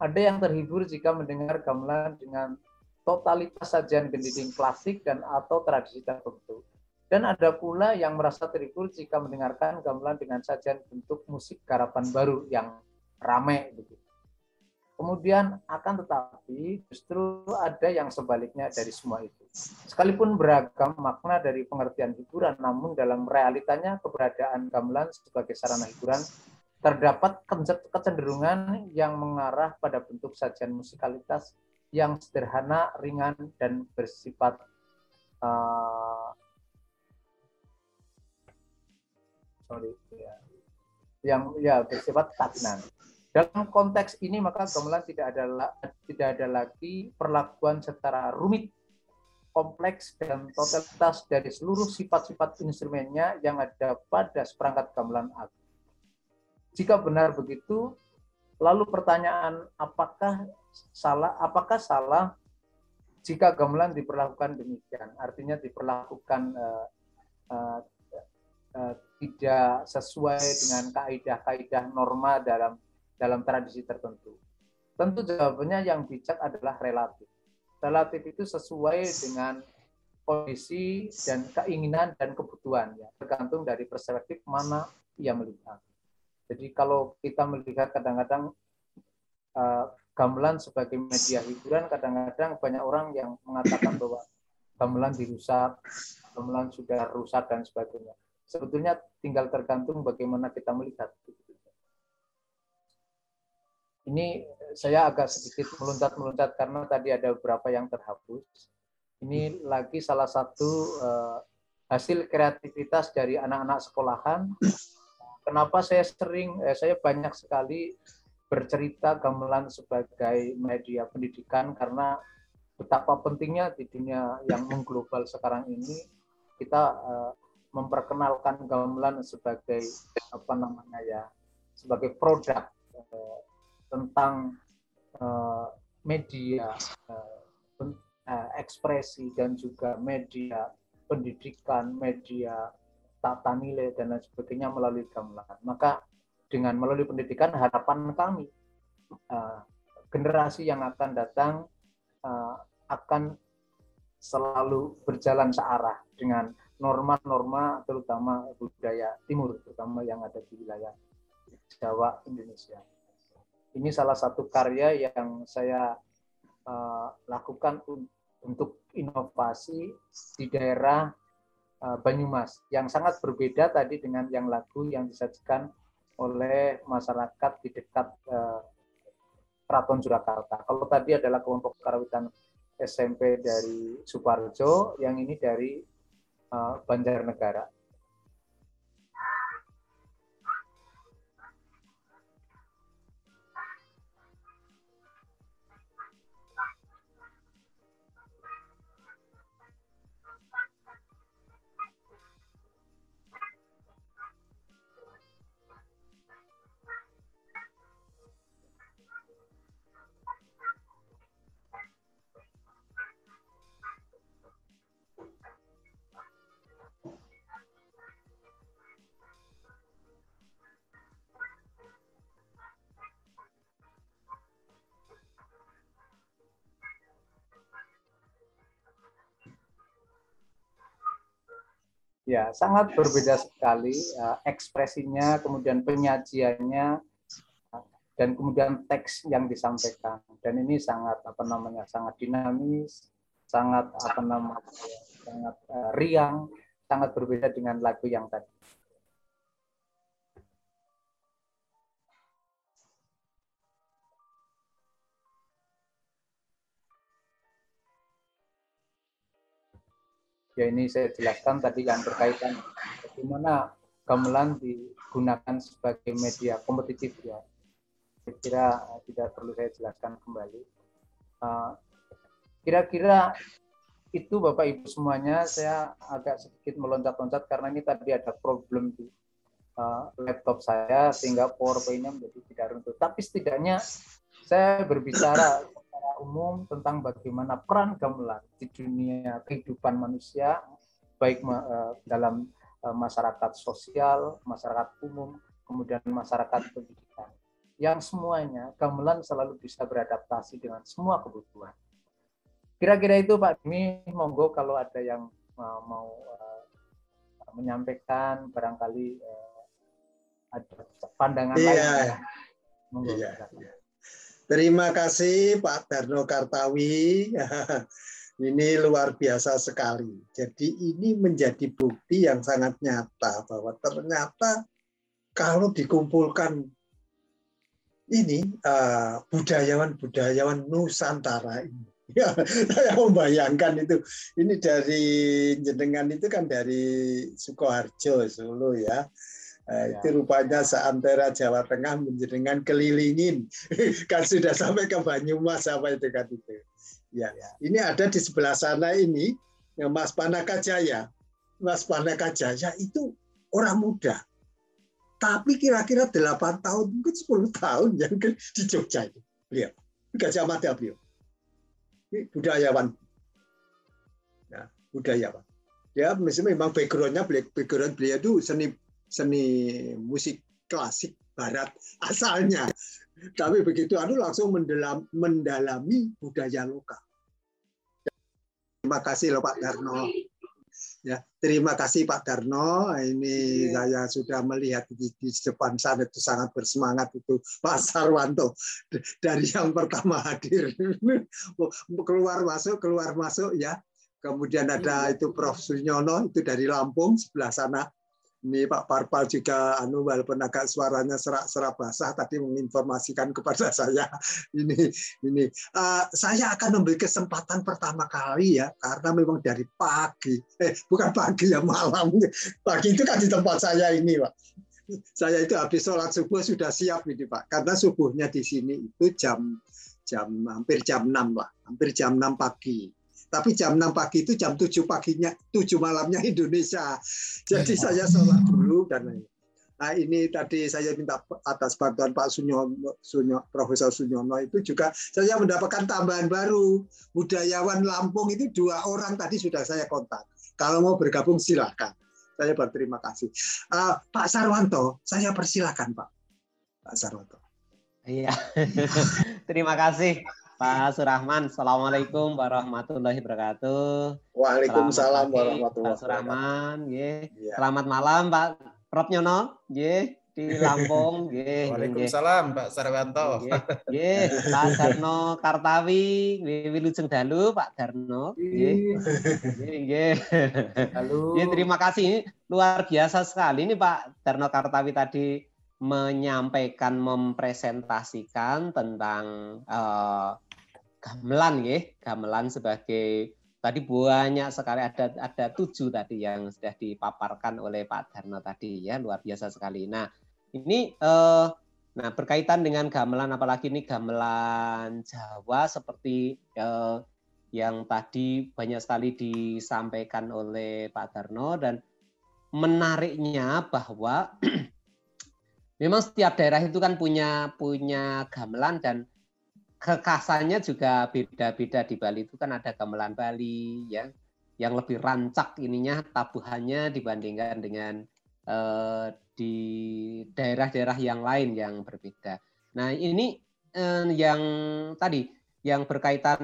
Ada yang terhibur jika mendengar gamelan dengan totalitas sajian gending klasik dan atau tradisi tertentu. Dan ada pula yang merasa terhibur jika mendengarkan gamelan dengan sajian bentuk musik garapan baru yang ramai. Gitu. Kemudian akan tetapi justru ada yang sebaliknya dari semua itu. Sekalipun beragam makna dari pengertian hiburan, namun dalam realitanya keberadaan gamelan sebagai sarana hiburan terdapat kecenderungan yang mengarah pada bentuk sajian musikalitas yang sederhana, ringan, dan bersifat uh, sorry ya, yang ya bersifat stagnan. Dalam konteks ini maka gamelan tidak ada tidak ada lagi perlakuan secara rumit, kompleks dan totalitas dari seluruh sifat-sifat instrumennya yang ada pada seperangkat gamelan agung. Jika benar begitu, lalu pertanyaan apakah salah apakah salah jika gamelan diperlakukan demikian? Artinya diperlakukan uh, uh, uh, tidak sesuai dengan kaidah-kaidah norma dalam dalam tradisi tertentu? Tentu jawabannya yang bijak adalah relatif. Relatif itu sesuai dengan kondisi dan keinginan dan kebutuhan ya, tergantung dari perspektif mana ia melihat. Jadi kalau kita melihat kadang-kadang uh, gamelan sebagai media hiburan, kadang-kadang banyak orang yang mengatakan bahwa gamelan dirusak, gamelan sudah rusak dan sebagainya sebetulnya tinggal tergantung bagaimana kita melihat. Ini saya agak sedikit meluncat-meluncat karena tadi ada beberapa yang terhapus. Ini lagi salah satu uh, hasil kreativitas dari anak-anak sekolahan. Kenapa saya sering, eh, saya banyak sekali bercerita gamelan sebagai media pendidikan karena betapa pentingnya di dunia yang mengglobal sekarang ini kita uh, memperkenalkan gamelan sebagai apa namanya ya sebagai produk eh, tentang eh, media eh, eh, ekspresi dan juga media pendidikan, media tata nilai dan lain sebagainya melalui gamelan. Maka dengan melalui pendidikan harapan kami eh, generasi yang akan datang eh, akan selalu berjalan searah dengan norma-norma terutama budaya timur, terutama yang ada di wilayah Jawa, Indonesia. Ini salah satu karya yang saya uh, lakukan untuk inovasi di daerah uh, Banyumas, yang sangat berbeda tadi dengan yang lagu yang disajikan oleh masyarakat di dekat uh, Keraton Surakarta. Kalau tadi adalah kelompok karawitan SMP dari Suparjo, yang ini dari uh, Banjarnegara. Ya, sangat berbeda sekali uh, ekspresinya, kemudian penyajiannya, dan kemudian teks yang disampaikan. Dan ini sangat apa namanya, sangat dinamis, sangat apa namanya, sangat uh, riang, sangat berbeda dengan lagu yang tadi. Ya ini saya jelaskan tadi yang berkaitan bagaimana gamelan digunakan sebagai media kompetitif ya. Saya kira eh, tidak perlu saya jelaskan kembali. Eh, kira-kira itu Bapak Ibu semuanya saya agak sedikit meloncat-loncat karena ini tadi ada problem di uh, laptop saya sehingga PowerPoint-nya menjadi tidak runtuh. Tapi setidaknya saya berbicara secara umum tentang bagaimana peran gamelan di dunia kehidupan manusia, baik uh, dalam uh, masyarakat sosial, masyarakat umum, kemudian masyarakat pendidikan. Yang semuanya gamelan selalu bisa beradaptasi dengan semua kebutuhan. Kira-kira itu Pak Demi, monggo kalau ada yang uh, mau uh, menyampaikan barangkali uh, ada pandangan iya. lain. Monggo. Iya, iya. Terima kasih Pak Darno Kartawi. ini luar biasa sekali. Jadi ini menjadi bukti yang sangat nyata bahwa ternyata kalau dikumpulkan ini uh, budayawan-budayawan Nusantara ini. Ya, saya membayangkan itu. Ini dari jenengan itu kan dari Sukoharjo, Solo ya. Nah, ya. itu rupanya seantera Jawa Tengah menjenengan kelilingin. kan sudah sampai ke Banyumas apa itu kan itu. Ya, ya. ini ada di sebelah sana ini Mas Panaka Jaya. Mas Panaka Jaya itu orang muda tapi kira-kira 8 tahun, mungkin 10 tahun yang di Jogja itu. Beliau. Gajah Mada beliau. Ini budayawan. Nah, budayawan. Ya, memang background-nya, background beliau itu seni seni musik klasik barat asalnya. Tapi begitu anu langsung mendalam, mendalami budaya lokal. Terima kasih loh Pak Darno. Ya, terima kasih Pak Darno. Ini ya. saya sudah melihat di, di depan sana itu sangat bersemangat itu Pak Sarwanto dari yang pertama hadir keluar masuk keluar masuk ya. Kemudian ada iya. itu Prof Sunyono itu dari Lampung sebelah sana ini Pak Parpal juga anu walaupun agak suaranya serak-serak basah tadi menginformasikan kepada saya ini ini. Uh, saya akan memberi kesempatan pertama kali ya karena memang dari pagi eh bukan pagi ya malam. Pagi itu kan di tempat saya ini Pak. Saya itu habis sholat subuh sudah siap ini Pak. Karena subuhnya di sini itu jam jam hampir jam 6 lah hampir jam 6 pagi tapi jam 6 pagi itu jam 7 paginya, 7 malamnya Indonesia. Jadi saya sholat dulu dan Nah ini tadi saya minta atas bantuan Pak Sunyono, Sunyo, Profesor Sunyono itu juga saya mendapatkan tambahan baru. Budayawan Lampung itu dua orang tadi sudah saya kontak. Kalau mau bergabung silakan. Saya berterima kasih. Uh, Pak Sarwanto, saya persilakan Pak. Pak Sarwanto. Iya, terima kasih. Pak Surahman, Assalamualaikum warahmatullahi wabarakatuh. Waalaikumsalam warahmatullahi wabarakatuh. Pak Surahman, ya. Selamat malam Pak Prof Nyono, ya di Lampung, ya. Waalaikumsalam Pak Sarwanto. Ya, Pak Darno Kartawi, Wilujeng Dalu Pak Darno. Ya. Ya, Ya, terima kasih. Luar biasa sekali ini Pak Darno Kartawi tadi menyampaikan mempresentasikan tentang uh, gamelan ya, gamelan sebagai tadi banyak sekali ada ada tujuh tadi yang sudah dipaparkan oleh Pak Darno tadi ya luar biasa sekali. Nah ini eh, nah berkaitan dengan gamelan apalagi ini gamelan Jawa seperti eh, yang tadi banyak sekali disampaikan oleh Pak Darno dan menariknya bahwa memang setiap daerah itu kan punya punya gamelan dan kekasannya juga beda-beda di Bali itu kan ada gamelan Bali ya yang lebih rancak ininya tabuhannya dibandingkan dengan eh, di daerah-daerah yang lain yang berbeda. Nah ini eh, yang tadi yang berkaitan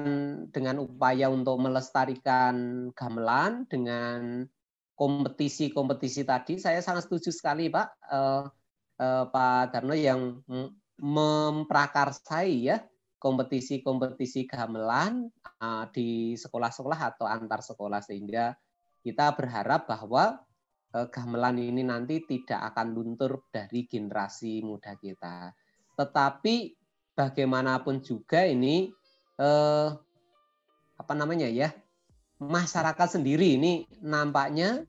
dengan upaya untuk melestarikan gamelan dengan kompetisi-kompetisi tadi saya sangat setuju sekali Pak eh, eh, Pak Darno yang memprakarsai ya kompetisi-kompetisi gamelan uh, di sekolah-sekolah atau antar sekolah sehingga kita berharap bahwa uh, gamelan ini nanti tidak akan luntur dari generasi muda kita. Tetapi bagaimanapun juga ini uh, apa namanya ya masyarakat sendiri ini nampaknya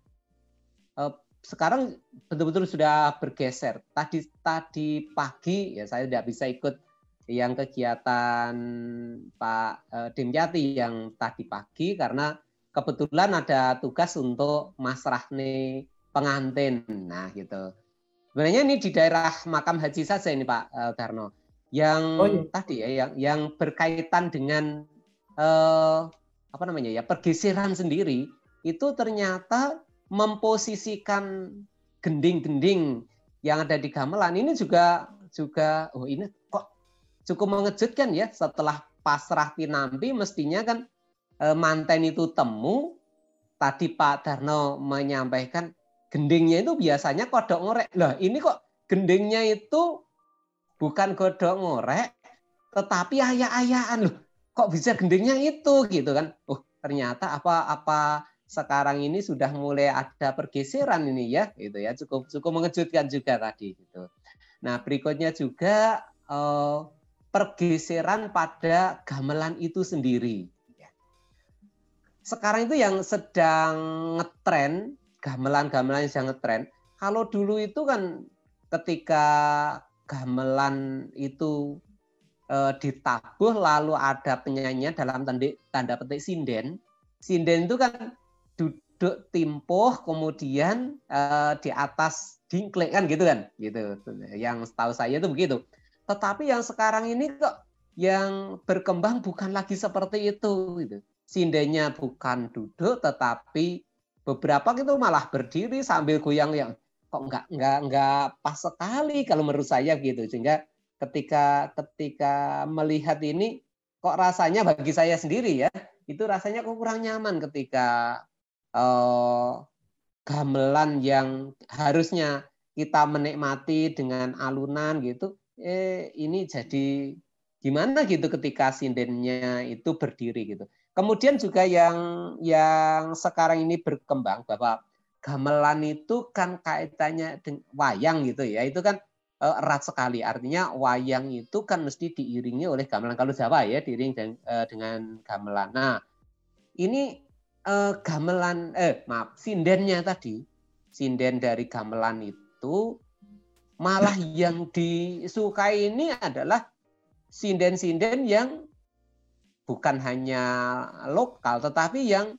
sekarang betul-betul sudah bergeser. Tadi tadi pagi ya saya tidak bisa ikut yang kegiatan Pak eh, Dimyati yang tadi pagi karena kebetulan ada tugas untuk masrahne pengantin. Nah, gitu. Sebenarnya ini di daerah makam haji saja ini Pak uh, Darno. Yang oh, iya. tadi ya yang yang berkaitan dengan uh, apa namanya ya pergeseran sendiri itu ternyata memposisikan gending-gending yang ada di gamelan ini juga juga oh ini cukup mengejutkan ya setelah pasrah tinampi mestinya kan eh, manten itu temu tadi Pak Darno menyampaikan gendingnya itu biasanya kodok ngorek. Lah ini kok gendingnya itu bukan kodok ngorek tetapi ayah-ayahan loh kok bisa gendingnya itu? Gitu kan. Oh ternyata apa apa sekarang ini sudah mulai ada pergeseran ini ya gitu ya. Cukup cukup mengejutkan juga tadi gitu. Nah berikutnya juga eh, pergeseran pada gamelan itu sendiri. Ya. sekarang itu yang sedang ngetren gamelan-gamelan yang sedang ngetren kalau dulu itu kan ketika gamelan itu eh, ditabuh lalu ada penyanyian dalam tanda, tanda petik sinden. Sinden itu kan duduk timpuh kemudian uh, di atas dingklek kan gitu kan? Gitu. Yang setahu saya itu begitu tetapi yang sekarang ini kok yang berkembang bukan lagi seperti itu gitu. Sindenya bukan duduk tetapi beberapa itu malah berdiri sambil goyang yang kok nggak nggak nggak pas sekali kalau menurut saya gitu. Sehingga ketika ketika melihat ini kok rasanya bagi saya sendiri ya itu rasanya kok kurang nyaman ketika uh, gamelan yang harusnya kita menikmati dengan alunan gitu, eh ini jadi gimana gitu ketika sindennya itu berdiri gitu. Kemudian juga yang yang sekarang ini berkembang bahwa gamelan itu kan kaitannya dengan wayang gitu ya. Itu kan eh, erat sekali. Artinya wayang itu kan mesti diiringi oleh gamelan. Kalau Jawa ya diiring dengan, eh, dengan gamelan. Nah, ini uh, gamelan eh maaf sindennya tadi sinden dari gamelan itu malah yang disukai ini adalah sinden-sinden yang bukan hanya lokal tetapi yang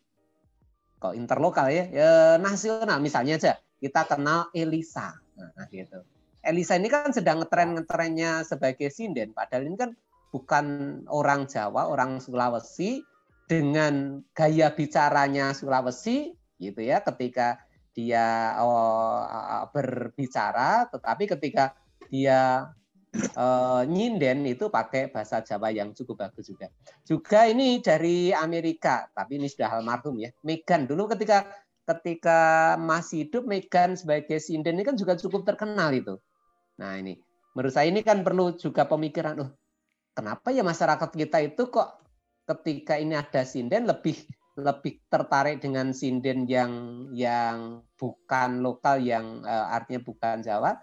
kok interlokal ya, ya nasional. Misalnya aja kita kenal Elisa. Nah, gitu. Elisa ini kan sedang ngetren ngetrennya sebagai sinden. Padahal ini kan bukan orang Jawa orang Sulawesi. Dengan gaya bicaranya Sulawesi gitu ya ketika dia oh, berbicara tetapi ketika dia uh, nyinden itu pakai bahasa Jawa yang cukup bagus juga. Juga ini dari Amerika, tapi ini sudah almarhum ya. Megan dulu ketika ketika masih hidup Megan sebagai sinden ini kan juga cukup terkenal itu. Nah ini menurut saya ini kan perlu juga pemikiran, oh kenapa ya masyarakat kita itu kok ketika ini ada sinden lebih lebih tertarik dengan sinden yang yang bukan lokal yang uh, artinya bukan Jawa.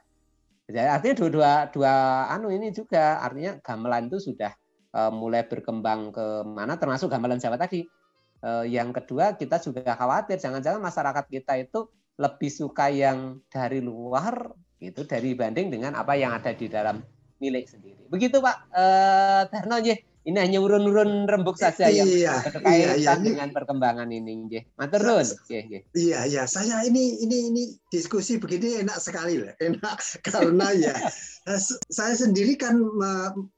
Jadi artinya dua, dua dua anu ini juga artinya gamelan itu sudah uh, mulai berkembang ke mana termasuk gamelan Jawa tadi. Uh, yang kedua kita juga khawatir jangan-jangan masyarakat kita itu lebih suka yang dari luar itu dari banding dengan apa yang ada di dalam milik sendiri. Begitu Pak uh, Darno ini hanya urun-urun rembuk saja yang iya, berkaitan iya, iya. dengan perkembangan ini nggih. Matur nuwun. Iya, iya. Saya ini ini ini diskusi begini enak sekali lah. Enak karena ya eh, saya sendiri kan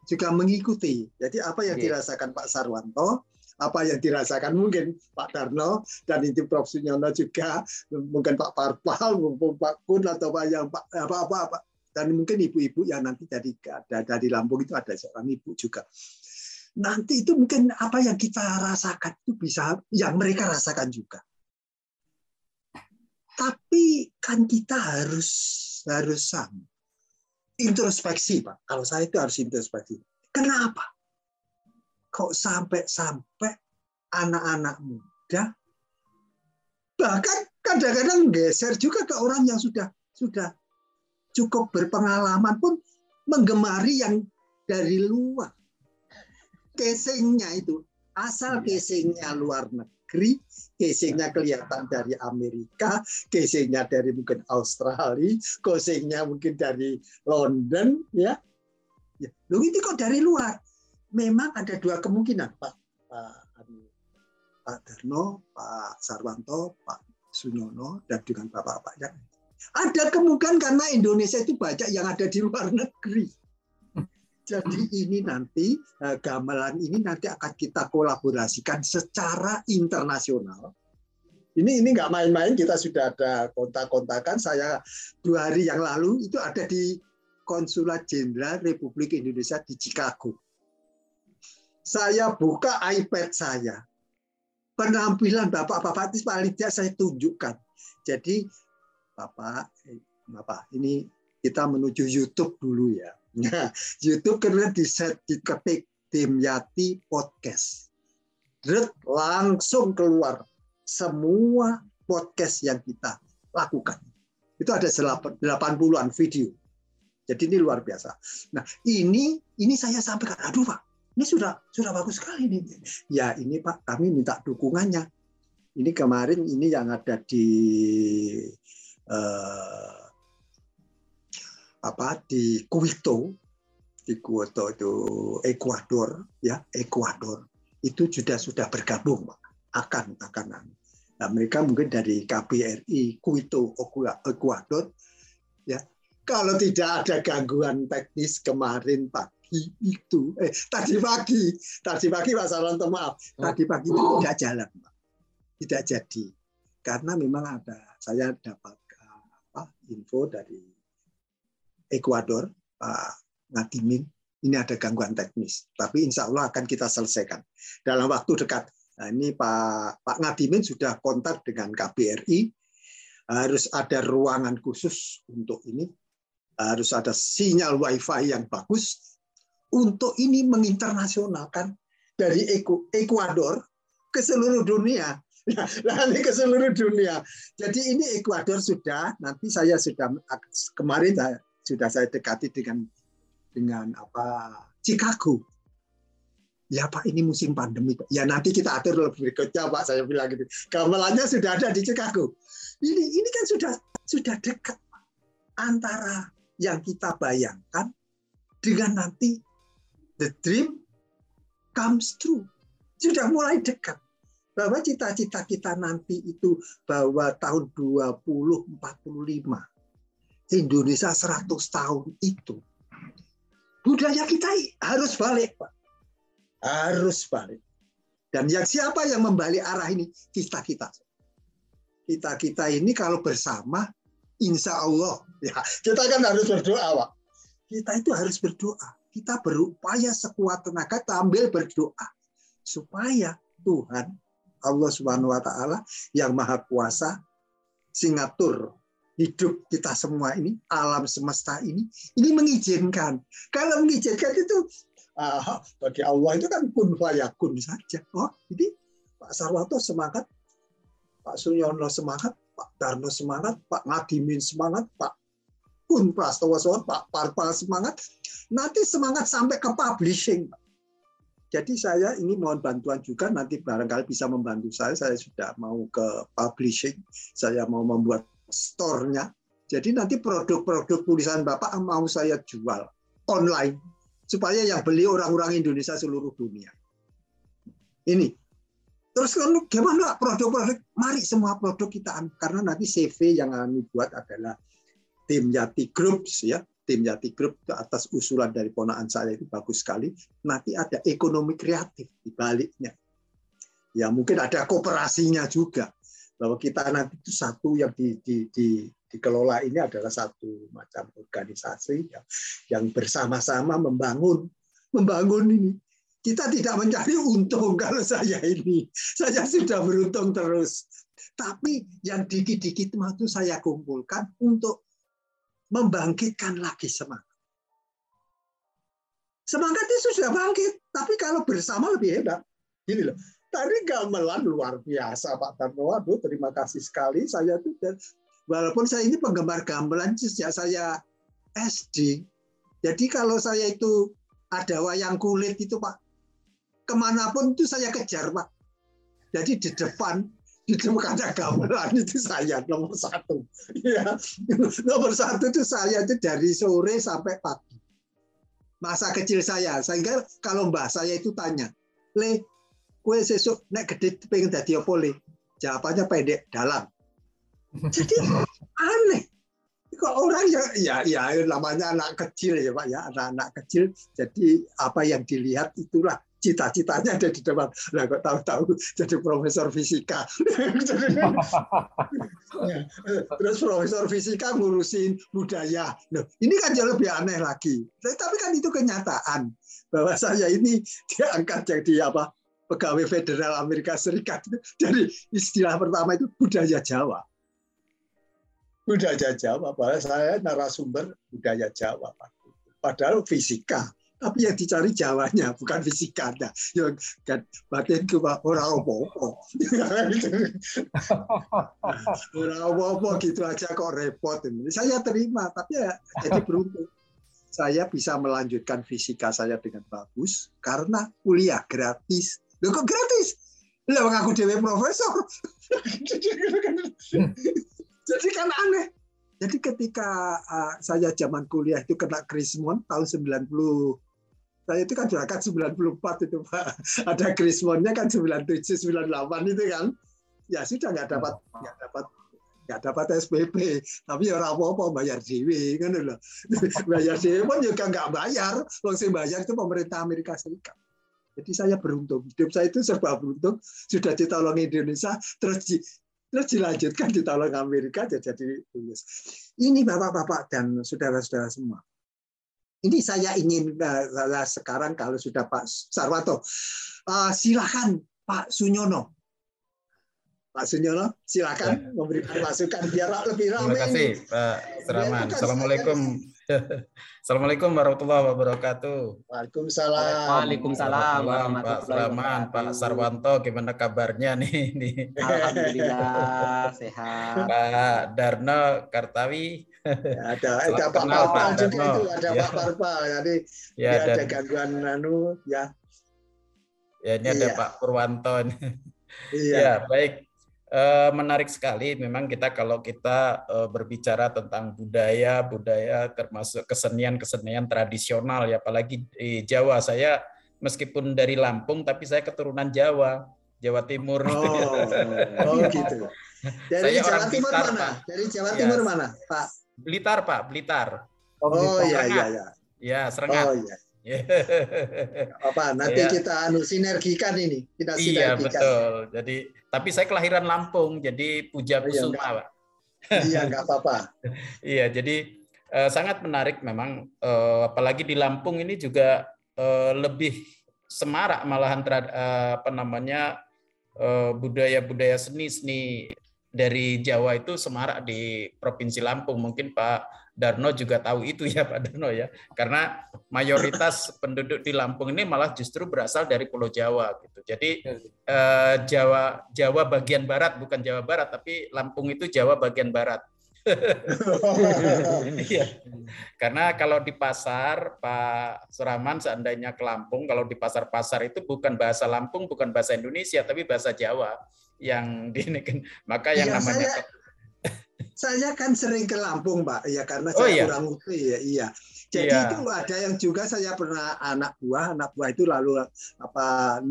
juga mengikuti. Jadi apa yang dirasakan Pak Sarwanto, apa yang dirasakan mungkin Pak Darno dan itu Prof Sunyono juga, mungkin Pak Parpal, mungkin Pak Kun atau Pak yang Pak apa apa, apa. dan mungkin ibu-ibu yang nanti dari dari Lampung itu ada seorang ibu juga nanti itu mungkin apa yang kita rasakan itu bisa yang mereka rasakan juga. Tapi kan kita harus harus sama. Introspeksi, Pak. Kalau saya itu harus introspeksi. Kenapa? Kok sampai-sampai anak-anak muda bahkan kadang-kadang geser juga ke orang yang sudah sudah cukup berpengalaman pun menggemari yang dari luar casingnya itu asal iya. casingnya luar negeri, casingnya kelihatan dari Amerika, casingnya dari mungkin Australia, casingnya mungkin dari London, ya. ya. Loh itu kok dari luar? Memang ada dua kemungkinan, Pak. Pak, Pak Darno, Pak Sarwanto, Pak Sunyono, dan dengan Bapak-Bapak yang Ada kemungkinan karena Indonesia itu banyak yang ada di luar negeri. Jadi ini nanti eh, gamelan ini nanti akan kita kolaborasikan secara internasional. Ini ini nggak main-main, kita sudah ada kontak-kontakan. Saya dua hari yang lalu itu ada di Konsulat Jenderal Republik Indonesia di Chicago. Saya buka iPad saya, penampilan bapak-bapak itu paling tidak saya tunjukkan. Jadi bapak, eh, bapak ini kita menuju YouTube dulu ya. Nah, YouTube karena di set diketik Dimyati Podcast. Red langsung keluar semua podcast yang kita lakukan. Itu ada 80-an video. Jadi ini luar biasa. Nah, ini ini saya sampaikan, aduh Pak, ini sudah sudah bagus sekali nih. Ya, ini Pak, kami minta dukungannya. Ini kemarin ini yang ada di eh, apa di Quito di Quito itu Ekuador ya Ekuador itu sudah sudah bergabung akan akan nah, mereka mungkin dari KBRI Quito Ekuador ya. Kalau tidak ada gangguan teknis kemarin pagi itu eh tadi pagi tadi pagi Pak Saranto maaf. Tadi pagi itu tidak jalan Pak. tidak jadi. Karena memang ada saya dapat apa info dari Ekuador, Pak Ngadimin, ini ada gangguan teknis. Tapi insya Allah akan kita selesaikan dalam waktu dekat. Nah, ini Pak Pak Ngadimin sudah kontak dengan KBRI, harus ada ruangan khusus untuk ini, harus ada sinyal WiFi yang bagus untuk ini menginternasionalkan dari Ekuador ke seluruh dunia. Ini ke seluruh dunia. Jadi ini Ekuador sudah, nanti saya sudah kemarin saya sudah saya dekati dengan dengan apa Chicago. Ya Pak, ini musim pandemi. Ya nanti kita atur lebih berikutnya Pak, saya bilang gitu. Gamelannya sudah ada di Chicago. Ini ini kan sudah sudah dekat Pak. antara yang kita bayangkan dengan nanti the dream comes true. Sudah mulai dekat bahwa cita-cita kita nanti itu bahwa tahun 2045 Indonesia 100 tahun itu budaya kita harus balik, Pak. Harus balik. Dan yang siapa yang membalik arah ini? Kita-kita. Kita-kita ini kalau bersama, insya Allah, ya kita kan harus berdoa, Pak. Kita itu harus berdoa. Kita berupaya sekuat tenaga tampil berdoa. Supaya Tuhan, Allah Subhanahu Wa Taala yang Maha Kuasa, singatur hidup kita semua ini, alam semesta ini, ini mengizinkan. Kalau mengizinkan itu uh, bagi Allah itu kan kun fayakun saja. Oh, jadi Pak Sarwato semangat, Pak Sunyono semangat, Pak Darno semangat, Pak Ngadimin semangat, Pak Kun Prastowo semangat, Pak Parpal semangat. Nanti semangat sampai ke publishing. Jadi saya ini mohon bantuan juga nanti barangkali bisa membantu saya. Saya sudah mau ke publishing, saya mau membuat store-nya. Jadi nanti produk-produk tulisan Bapak mau saya jual online supaya yang beli orang-orang Indonesia seluruh dunia. Ini. Terus kan gimana produk-produk? Mari semua produk kita karena nanti CV yang kami buat adalah tim Yati Groups ya. Tim Yati Group itu atas usulan dari ponaan saya itu bagus sekali. Nanti ada ekonomi kreatif di baliknya. Ya mungkin ada kooperasinya juga bahwa kita nanti itu satu yang di, di, di, dikelola ini adalah satu macam organisasi yang, yang bersama-sama membangun membangun ini. Kita tidak mencari untung kalau saya ini. Saya sudah beruntung terus. Tapi yang dikit-dikit itu saya kumpulkan untuk membangkitkan lagi semangat. Semangat itu sudah bangkit, tapi kalau bersama lebih hebat. Gini loh, Tadi gamelan luar biasa Pak Tarno. Aduh, terima kasih sekali. Saya tuh walaupun saya ini penggemar gamelan sejak saya SD. Jadi kalau saya itu ada wayang kulit itu Pak, ke mana pun itu saya kejar Pak. Jadi di depan depan ada gamelan itu saya nomor satu. Ya, nomor satu itu saya itu dari sore sampai pagi. Masa kecil saya, sehingga kalau mbah saya itu tanya, Le, kue sesuk nek gede pengen dadi apa le? Jawabannya pendek, dalam. Jadi aneh. kok orang ya ya ya namanya anak kecil ya Pak ya anak-anak kecil. Jadi apa yang dilihat itulah cita-citanya ada di depan. Lah kok tahu-tahu jadi profesor fisika. Terus profesor fisika ngurusin budaya. Nah, ini kan jauh lebih aneh lagi. Tapi kan itu kenyataan. Bahwa saya ini diangkat jadi apa pegawai federal Amerika Serikat jadi istilah pertama itu budaya Jawa budaya Jawa, bahwa saya narasumber budaya Jawa. Padahal fisika, tapi yang dicari Jawanya, bukan fisikanya. Ya kan batin ke orang apa-apa. orang apa-apa gitu aja kok repot. Saya terima, tapi ya jadi beruntung. Saya bisa melanjutkan fisika saya dengan bagus karena kuliah gratis. Loh kok gratis? Lah mengaku dewe profesor. Jadi kan aneh. Jadi ketika uh, saya zaman kuliah itu kena Krismon tahun 90 saya itu kan berangkat 94 itu Pak. Ada Krismonnya kan 97 98 itu kan. Ya sudah nggak dapat nggak dapat nggak dapat SPP, tapi ya orang apa-apa bayar dewi kan loh. bayar dewi pun juga nggak bayar, langsung bayar itu pemerintah Amerika Serikat. Jadi saya beruntung, hidup saya itu serba beruntung, sudah ditolong Indonesia, terus Terus dilanjutkan di tahun Amerika jadi tulis. Ini bapak-bapak dan saudara-saudara semua. Ini saya ingin uh, sekarang kalau sudah Pak Sarwato, uh, silakan Pak Sunyono. Pak Sunyono, silakan ya. memberikan masukan biar lebih ramai. Terima kasih Pak Seraman. Assalamualaikum. Assalamualaikum warahmatullahi wabarakatuh. Waalaikumsalam. Waalaikumsalam Pak Suraman, Pak Sarwanto, gimana kabarnya nih? Alhamdulillah sehat. Pak Darno Kartawi. Ya, ada ada Pak Parpa juga itu, ada ya. Pak Parpa. Jadi ya, dan, ada gangguan anu ya. Ya ini iya. ada Pak Purwanto. Iya. ya, baik. Eh, menarik sekali. Memang kita kalau kita eh, berbicara tentang budaya budaya termasuk kesenian kesenian tradisional ya apalagi di Jawa. Saya meskipun dari Lampung tapi saya keturunan Jawa Jawa Timur. Oh, oh gitu. Dari saya Jawa orang Timur Blitar, mana? Pak. dari Jawa ya. Timur mana Pak? Blitar Pak Blitar. Oh, oh iya iya iya. Ya Serengat. Oh iya apa nanti saya, kita anu sinergikan ini kita iya betul. Jadi tapi saya kelahiran Lampung jadi Puja Kusuma oh, iya, pak. Iya nggak apa-apa. Iya jadi eh, sangat menarik memang eh, apalagi di Lampung ini juga eh, lebih semarak malahan terhadap eh, apa namanya eh, budaya-budaya seni-seni dari Jawa itu semarak di Provinsi Lampung. Mungkin Pak Darno juga tahu itu ya Pak Darno ya. Karena mayoritas penduduk di Lampung ini malah justru berasal dari Pulau Jawa gitu. Jadi eh, Jawa Jawa bagian barat bukan Jawa Barat tapi Lampung itu Jawa bagian barat. Iya. Karena kalau di pasar Pak Suraman seandainya ke Lampung, kalau di pasar-pasar itu bukan bahasa Lampung, bukan bahasa Indonesia, tapi bahasa Jawa yang di maka yang ya, namanya saya, saya kan sering ke Lampung, Pak. Ya karena oh, saya oh, iya. kurang ngerti ya. Iya. Jadi iya. itu ada yang juga saya pernah anak buah, anak buah itu lalu apa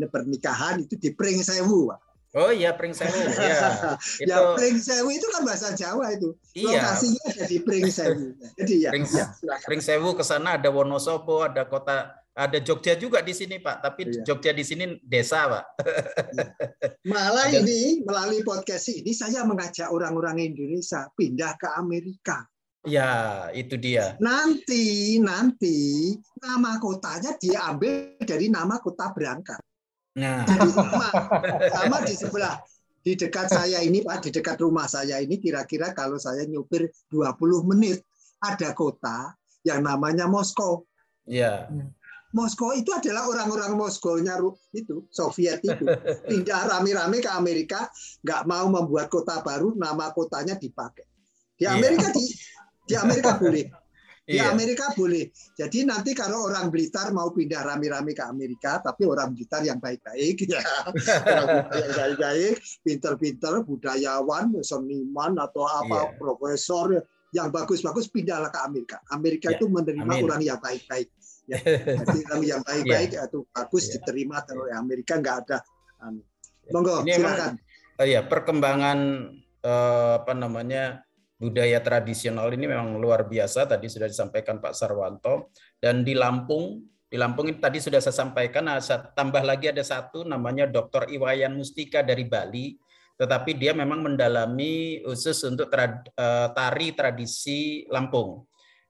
pernikahan itu di Pring Sewu, Pak. Oh iya Pring Sewu. Ya. ya Pring Sewu itu kan bahasa Jawa itu. Iya. Lokasinya ada di Pring Sewu. Jadi ya. Pring, ya, Pring Sewu ke sana ada Wonosobo, ada kota ada Jogja juga di sini Pak, tapi iya. Jogja di sini desa Pak. Iya. Malah ada... ini melalui podcast ini saya mengajak orang-orang Indonesia pindah ke Amerika. Ya, itu dia. Nanti nanti nama kotanya diambil dari nama kota berangkat. Nah. Jadi sama, sama di sebelah di dekat saya ini Pak, di dekat rumah saya ini kira-kira kalau saya nyupir 20 menit ada kota yang namanya Moskow. Ya. Moskow itu adalah orang-orang Moskow-nya itu Soviet itu pindah rame-rame ke Amerika, nggak mau membuat kota baru, nama kotanya dipakai. Di iya. Amerika di di Amerika boleh. Di iya. Amerika boleh. Jadi nanti kalau orang Blitar mau pindah rame-rame ke Amerika, tapi orang Blitar yang baik-baik ya, orang yang baik-baik, pinter-pinter, budayawan, seniman atau apa, yeah. profesor yang bagus-bagus pindahlah ke Amerika. Amerika yeah. itu menerima Amin. orang yang baik-baik ya jadi kami yang baik-baik yeah. atau bagus yeah. diterima oleh Amerika nggak ada monggo Ini silakan oh iya perkembangan eh, apa namanya budaya tradisional ini memang luar biasa. Tadi sudah disampaikan Pak Sarwanto. Dan di Lampung, di Lampung ini tadi sudah saya sampaikan, nah, tambah lagi ada satu namanya Dr. Iwayan Mustika dari Bali. Tetapi dia memang mendalami khusus untuk eh, tari tradisi Lampung.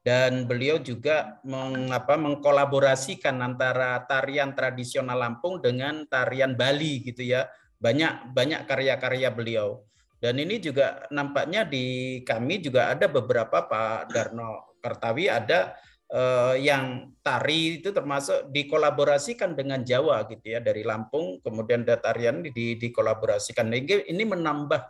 Dan beliau juga mengapa mengkolaborasikan antara tarian tradisional Lampung dengan tarian Bali gitu ya. Banyak banyak karya-karya beliau. Dan ini juga nampaknya di kami juga ada beberapa Pak Darno Kartawi ada eh, yang tari itu termasuk dikolaborasikan dengan Jawa gitu ya dari Lampung kemudian ada tarian di dikolaborasikan. Ini, ini menambah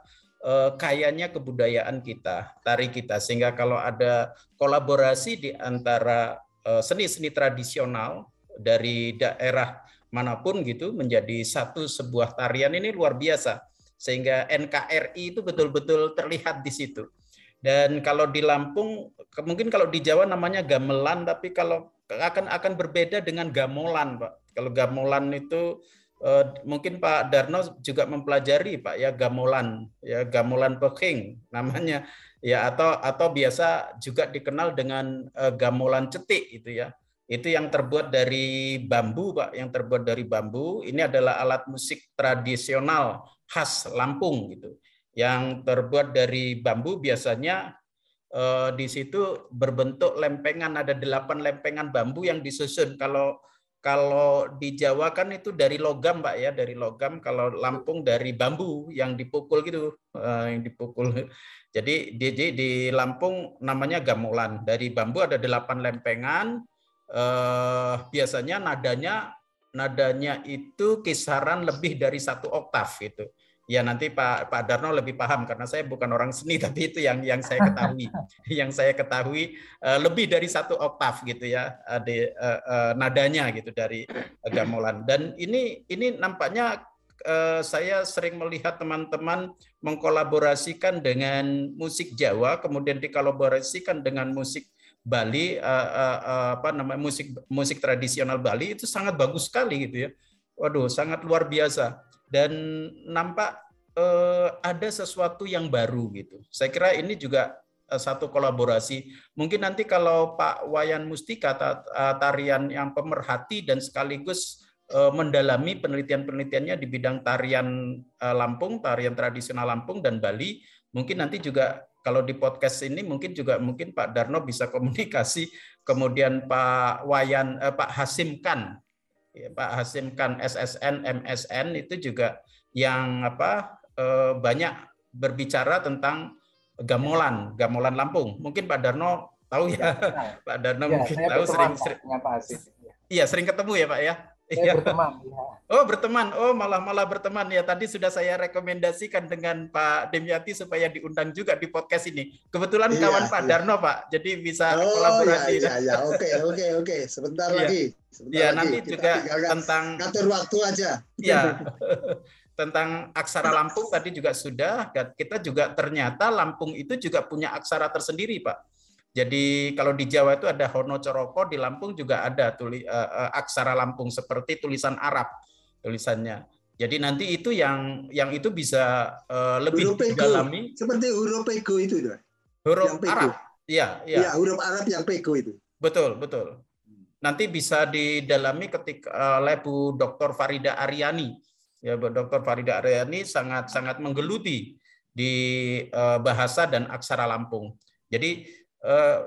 kayanya kebudayaan kita, tari kita sehingga kalau ada kolaborasi di antara eh, seni-seni tradisional dari daerah mana pun gitu menjadi satu sebuah tarian ini luar biasa sehingga NKRI itu betul-betul terlihat di situ. Dan kalau di Lampung, mungkin kalau di Jawa namanya gamelan, tapi kalau akan akan berbeda dengan gamolan, Pak. Kalau gamolan itu eh, mungkin Pak Darno juga mempelajari, Pak ya gamolan, ya gamolan peking namanya, ya atau atau biasa juga dikenal dengan eh, gamolan cetik itu ya. Itu yang terbuat dari bambu, Pak, yang terbuat dari bambu. Ini adalah alat musik tradisional khas Lampung gitu yang terbuat dari bambu biasanya eh, di situ berbentuk lempengan ada delapan lempengan bambu yang disusun kalau kalau di Jawa kan itu dari logam Pak ya dari logam. Kalau Lampung dari bambu yang dipukul gitu eh, yang dipukul. Jadi di, di, di Lampung namanya gamelan dari bambu ada delapan lempengan. Eh, biasanya nadanya nadanya itu kisaran lebih dari satu oktav gitu Ya nanti Pak Pak Darno lebih paham karena saya bukan orang seni tapi itu yang yang saya ketahui. Yang saya ketahui uh, lebih dari satu oktav gitu ya ada uh, uh, nadanya gitu dari gamelan. Dan ini ini nampaknya uh, saya sering melihat teman-teman mengkolaborasikan dengan musik Jawa kemudian dikolaborasikan dengan musik Bali uh, uh, uh, apa namanya musik musik tradisional Bali itu sangat bagus sekali gitu ya. Waduh sangat luar biasa dan nampak eh, ada sesuatu yang baru gitu. Saya kira ini juga eh, satu kolaborasi. Mungkin nanti kalau Pak Wayan Mustika tarian yang pemerhati dan sekaligus eh, mendalami penelitian-penelitiannya di bidang tarian eh, Lampung, tarian tradisional Lampung dan Bali, mungkin nanti juga kalau di podcast ini mungkin juga mungkin Pak Darno bisa komunikasi, kemudian Pak Wayan, eh, Pak Hasim Kan ya, Pak Hasim kan SSN, MSN itu juga yang apa eh, banyak berbicara tentang gamelan, gamelan Lampung. Mungkin Pak Darno tahu ya, ya Pak Darno ya, mungkin tahu sering, sering Pak Hasim. Iya, sering ketemu ya Pak ya. Saya iya. berteman. Ya. Oh berteman, oh malah malah berteman ya. Tadi sudah saya rekomendasikan dengan Pak Demyati supaya diundang juga di podcast ini. Kebetulan iya, kawan Pak iya. Darno Pak, jadi bisa oh, kolaborasi. Iya, iya, oke oke oke. Sebentar iya. lagi. Sebentar iya, lagi. nanti Kita juga tentang ngatur waktu aja. Iya. tentang aksara Lampung tadi juga sudah. Kita juga ternyata Lampung itu juga punya aksara tersendiri Pak jadi kalau di Jawa itu ada Hono Coroko, di Lampung juga ada tuli, uh, aksara Lampung seperti tulisan Arab tulisannya. Jadi nanti itu yang yang itu bisa uh, lebih huruf didalami. Seperti huruf pego itu, itu. Huruf yang Arab. Iya, iya. Ya, huruf Arab yang pego itu. Betul, betul. Nanti bisa didalami ketika oleh Bu Dr. Farida Aryani. Ya, Bu Dr. Farida Aryani sangat sangat menggeluti di bahasa dan aksara Lampung. Jadi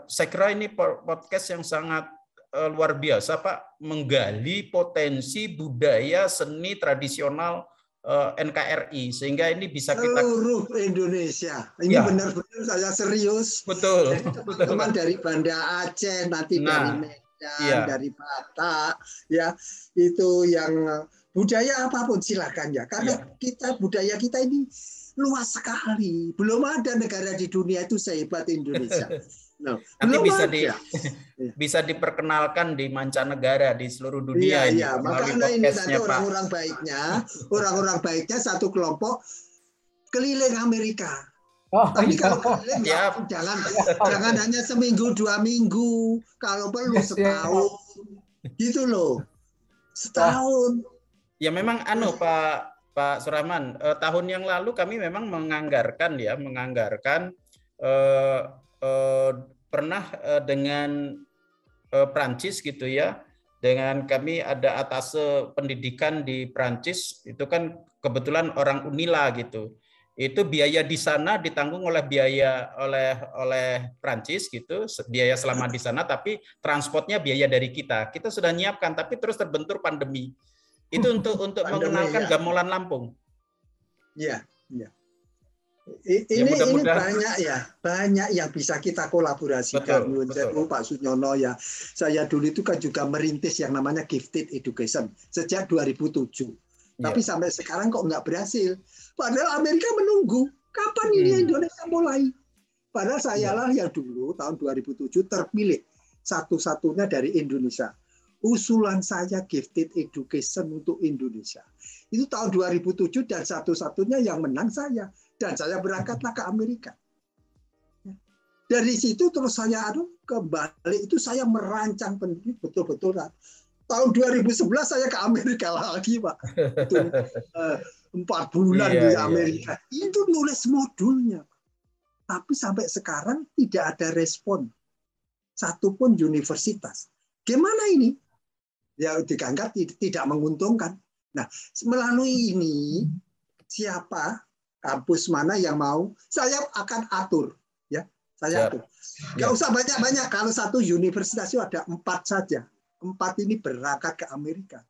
saya kira ini podcast yang sangat eh, luar biasa, Pak, menggali potensi budaya seni tradisional eh, NKRI sehingga ini bisa kita seluruh Indonesia. Ini ya. benar-benar saya serius. Betul. Teman-teman dari Banda Aceh, nanti nah, dari Medan, ya. dari Batak, ya itu yang budaya apa pun silakan ya. Karena ya. kita budaya kita ini luas sekali. Belum ada negara di dunia itu sehebat Indonesia. No. Nanti Belum bisa ada. di bisa diperkenalkan di mancanegara di seluruh dunia. Iya, ini, iya. Makanya ini nanti orang-orang baiknya, orang-orang baiknya satu kelompok keliling Amerika. Oh, Tapi iya. kalau keliling ya. jangan jangan hanya seminggu dua minggu, kalau perlu setahun, gitu loh, setahun. Ya memang anu Pak Pak Surahman, eh, tahun yang lalu kami memang menganggarkan ya, menganggarkan uh, uh, pernah uh, dengan uh, Prancis gitu ya dengan kami ada atase pendidikan di Prancis itu kan kebetulan orang Unila gitu. Itu biaya di sana ditanggung oleh biaya oleh oleh Prancis gitu biaya selama di sana tapi transportnya biaya dari kita. Kita sudah nyiapkan tapi terus terbentur pandemi itu untuk untuk pandemi, mengenalkan ya. gamelan Lampung iya iya ini ya, mudah ini banyak ya banyak yang bisa kita kolaborasikan betul, betul. Pak Sunyono ya saya dulu itu kan juga merintis yang namanya gifted education sejak 2007 ya. tapi sampai sekarang kok nggak berhasil padahal Amerika menunggu kapan hmm. ini Indonesia mulai padahal saya ya. lah yang dulu tahun 2007 terpilih satu-satunya dari Indonesia usulan saya gifted education untuk Indonesia. Itu tahun 2007 dan satu-satunya yang menang saya. Dan saya berangkatlah ke Amerika. Dari situ terus saya aduh kembali itu saya merancang betul-betul tahun 2011 saya ke Amerika lagi pak. Itu eh, empat bulan iya, di iya, Amerika. Iya. itu nulis modulnya tapi sampai sekarang tidak ada respon. Satupun universitas. Gimana ini ya dianggap tidak menguntungkan nah melalui ini siapa kampus mana yang mau, saya akan atur. Ya, saya atur. Gak ya. usah banyak-banyak. Kalau satu universitas itu ada empat saja. Empat ini berangkat ke Amerika.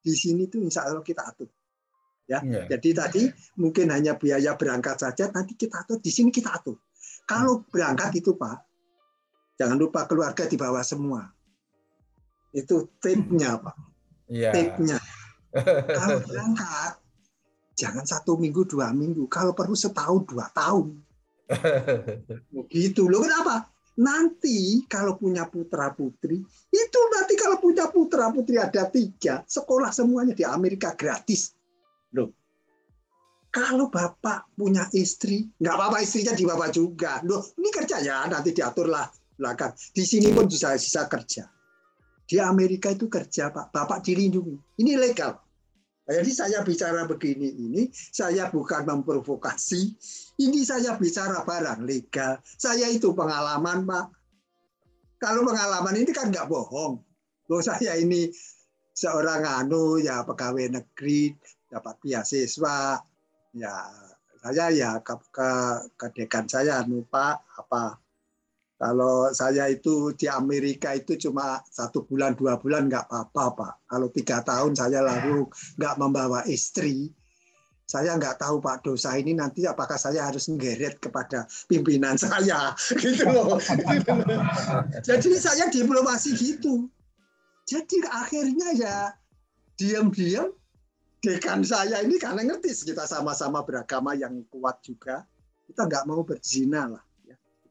Di sini tuh insya Allah kita atur. Ya, ya. jadi tadi mungkin hanya biaya berangkat saja. Nanti kita atur. Di sini kita atur. Kalau berangkat itu Pak, jangan lupa keluarga di bawah semua. Itu tipnya Pak. Ya. Tipnya. Kalau berangkat jangan satu minggu dua minggu. Kalau perlu setahun dua tahun. Begitu loh. Kenapa? Nanti kalau punya putra putri itu nanti kalau punya putra putri ada tiga sekolah semuanya di Amerika gratis. Loh. Kalau bapak punya istri nggak apa-apa istrinya di bapak juga. Loh ini kerja ya nanti diaturlah belakang. Di sini pun bisa bisa kerja di Amerika itu kerja pak bapak dilindungi ini legal jadi saya bicara begini ini, saya bukan memprovokasi. Ini saya bicara barang legal. Saya itu pengalaman, Pak. Kalau pengalaman ini kan nggak bohong. Loh saya ini seorang anu ya pegawai negeri dapat beasiswa ya saya ya ke, ke, ke dekan saya anu Pak apa kalau saya itu di Amerika itu cuma satu bulan dua bulan nggak apa-apa pak. Kalau tiga tahun saya lalu nggak membawa istri, saya nggak tahu pak dosa ini nanti apakah saya harus ngeret kepada pimpinan saya gitu loh. Jadi saya diplomasi gitu. Jadi akhirnya ya diam-diam dekan saya ini karena ngerti kita sama-sama beragama yang kuat juga kita nggak mau berzina lah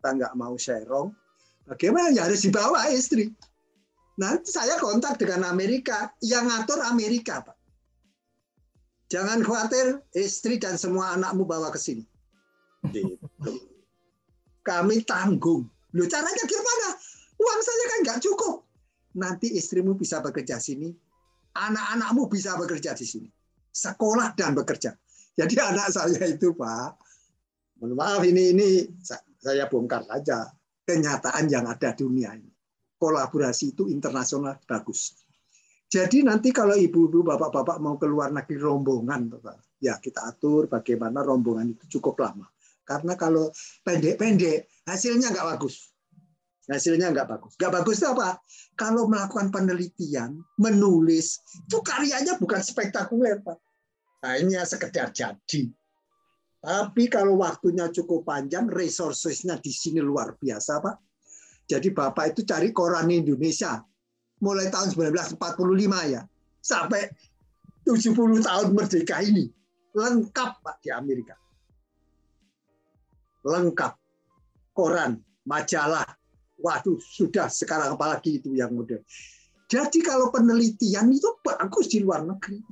kita nggak mau serong, bagaimana ya harus dibawa istri. Nanti saya kontak dengan Amerika, yang ngatur Amerika, Pak. Jangan khawatir, istri dan semua anakmu bawa ke sini. Gitu. Kami tanggung. Loh caranya gimana? Uang saja kan nggak cukup. Nanti istrimu bisa bekerja sini, anak-anakmu bisa bekerja di sini. Sekolah dan bekerja. Jadi anak saya itu, Pak, mohon maaf ini ini saya bongkar saja kenyataan yang ada dunia ini. Kolaborasi itu internasional bagus. Jadi nanti kalau ibu-ibu, bapak-bapak mau keluar negeri rombongan, ya kita atur bagaimana rombongan itu cukup lama. Karena kalau pendek-pendek, hasilnya nggak bagus. Hasilnya nggak bagus. Nggak bagus itu apa? Kalau melakukan penelitian, menulis, itu karyanya bukan spektakuler, Pak. Nah, ini ya sekedar jadi. Tapi kalau waktunya cukup panjang, resourcesnya di sini luar biasa, Pak. Jadi Bapak itu cari koran Indonesia mulai tahun 1945 ya, sampai 70 tahun merdeka ini. Lengkap, Pak, di Amerika. Lengkap. Koran, majalah. Waduh, sudah sekarang apalagi itu yang modern. Jadi kalau penelitian itu bagus di luar negeri.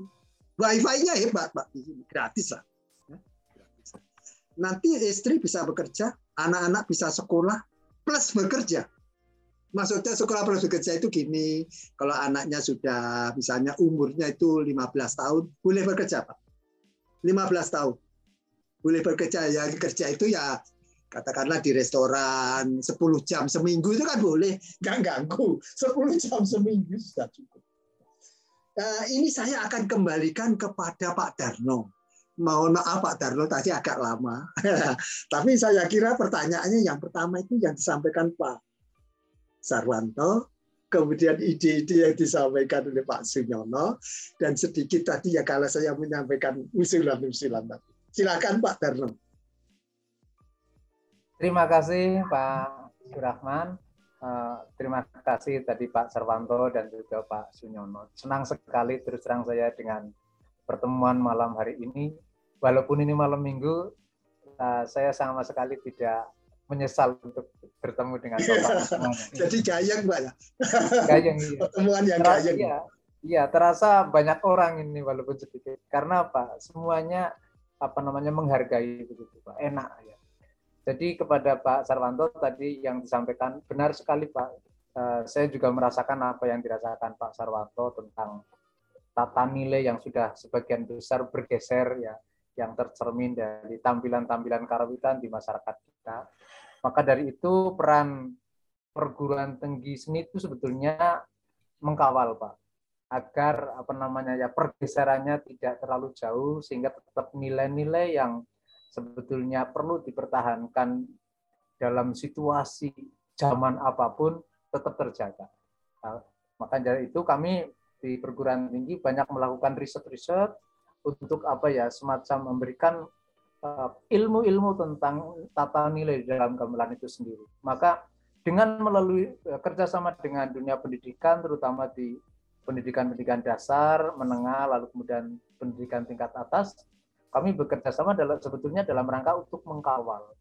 Wifi-nya hebat, Pak. Gratis lah nanti istri bisa bekerja, anak-anak bisa sekolah plus bekerja. Maksudnya sekolah plus bekerja itu gini, kalau anaknya sudah misalnya umurnya itu 15 tahun, boleh bekerja Pak. 15 tahun. Boleh bekerja, ya kerja itu ya katakanlah di restoran 10 jam seminggu itu kan boleh nggak ganggu 10 jam seminggu sudah cukup nah, ini saya akan kembalikan kepada Pak Darno mohon maaf Pak Darno tadi agak lama tapi saya kira pertanyaannya yang pertama itu yang disampaikan Pak Sarwanto kemudian ide-ide yang disampaikan oleh Pak Sunyono dan sedikit tadi ya kalau saya menyampaikan usulan-usulan tadi silakan Pak Darno Terima kasih Pak Surahman. Eh, terima kasih tadi Pak Sarwanto dan juga Pak Sunyono. Senang sekali terus terang saya dengan pertemuan malam hari ini. Walaupun ini malam minggu, eh, saya sama sekali tidak menyesal untuk bertemu dengan Bapak semuanya. Jadi gayeng Pak ya? Gayeng, iya. Pertemuan yang terasa, gayeng. Iya, iya, terasa banyak orang ini walaupun sedikit. Karena apa? Semuanya apa namanya menghargai begitu Pak. Enak ya jadi kepada Pak Sarwanto tadi yang disampaikan benar sekali Pak. Uh, saya juga merasakan apa yang dirasakan Pak Sarwanto tentang tata nilai yang sudah sebagian besar bergeser ya, yang tercermin dari tampilan-tampilan karawitan di masyarakat kita. Maka dari itu peran perguruan tinggi seni itu sebetulnya mengkawal Pak agar apa namanya ya pergeserannya tidak terlalu jauh sehingga tetap nilai-nilai yang sebetulnya perlu dipertahankan dalam situasi zaman apa pun tetap terjaga. Nah, maka dari itu kami di perguruan tinggi banyak melakukan riset-riset untuk apa ya semacam memberikan uh, ilmu-ilmu tentang tata nilai dalam gamelan itu sendiri. Maka dengan melalui uh, kerjasama dengan dunia pendidikan, terutama di pendidikan-pendidikan dasar, menengah, lalu kemudian pendidikan tingkat atas, kami bekerja sama dalam sebetulnya dalam rangka untuk mengkawal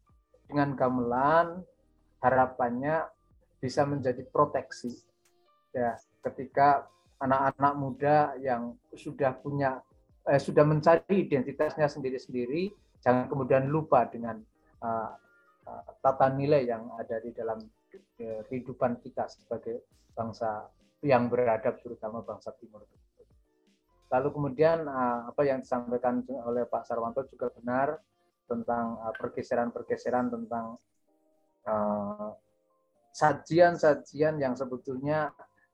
dengan gamelan harapannya bisa menjadi proteksi ya ketika anak-anak muda yang sudah punya eh, sudah mencari identitasnya sendiri-sendiri jangan kemudian lupa dengan uh, uh, tata nilai yang ada di dalam uh, kehidupan kita sebagai bangsa yang beradab terutama bangsa timur. Lalu kemudian eh, apa yang disampaikan oleh Pak Sarwanto juga benar tentang eh, pergeseran-pergeseran tentang eh, sajian-sajian yang sebetulnya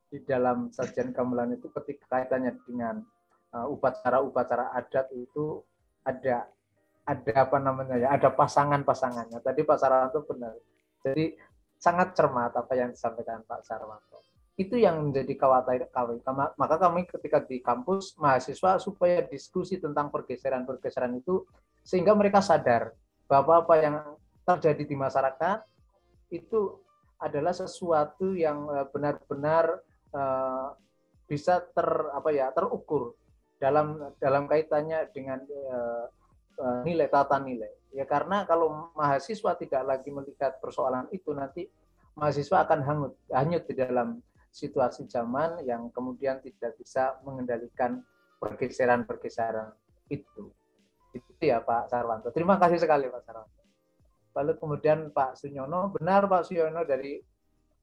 di dalam sajian gamelan itu ketika kaitannya dengan upacara-upacara adat itu ada ada apa namanya ya ada pasangan-pasangannya. Tadi Pak Sarwanto benar. Jadi sangat cermat apa yang disampaikan Pak Sarwanto itu yang menjadi khawatir kami. Maka kami ketika di kampus mahasiswa supaya diskusi tentang pergeseran-pergeseran itu sehingga mereka sadar bahwa apa yang terjadi di masyarakat itu adalah sesuatu yang eh, benar-benar uh, bisa ter apa ya terukur dalam dalam kaitannya dengan uh, uh, nilai tata nilai ya karena kalau mahasiswa tidak lagi melihat persoalan itu nanti mahasiswa akan hanyut hanyut di dalam situasi zaman yang kemudian tidak bisa mengendalikan pergeseran-pergeseran itu. Itu ya Pak Sarwanto. Terima kasih sekali Pak Sarwanto. Lalu kemudian Pak Sunyono, benar Pak Sunyono dari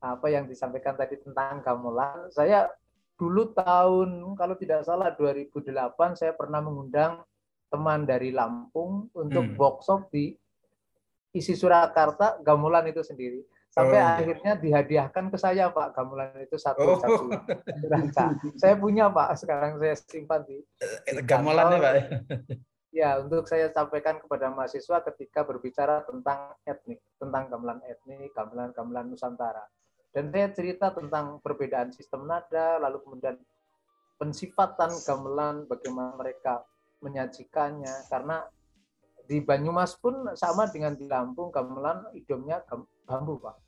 apa yang disampaikan tadi tentang gamelan. Saya dulu tahun kalau tidak salah 2008 saya pernah mengundang teman dari Lampung untuk hmm. workshop di isi Surakarta gamelan itu sendiri sampai oh. akhirnya dihadiahkan ke saya Pak gamelan itu satu oh. satu saya punya Pak sekarang saya simpan di, di gamelannya Pak ya untuk saya sampaikan kepada mahasiswa ketika berbicara tentang etnik tentang gamelan etnik gamelan gamelan Nusantara dan saya cerita tentang perbedaan sistem nada lalu kemudian pensifatan gamelan bagaimana mereka menyajikannya. Karena di Banyumas pun sama dengan di Lampung gamelan idomnya bambu pak.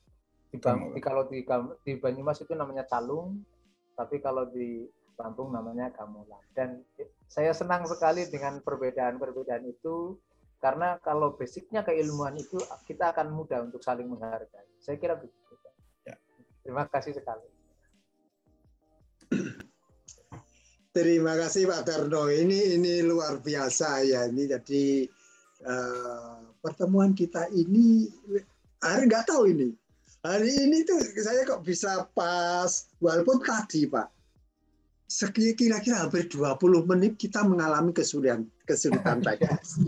Di, bambu, di kalau di, di Banyumas itu namanya calung tapi kalau di Lampung namanya gamelan. Dan saya senang sekali dengan perbedaan-perbedaan itu karena kalau basicnya keilmuan itu kita akan mudah untuk saling menghargai. Saya kira begitu. Terima kasih sekali Terima kasih Pak Darno. Ini ini luar biasa ya. Ini jadi uh, pertemuan kita ini hari nggak tahu ini. Hari ini tuh saya kok bisa pas, walaupun tadi Pak, kira-kira hampir 20 menit kita mengalami kesulitan. Kesulitan teknis.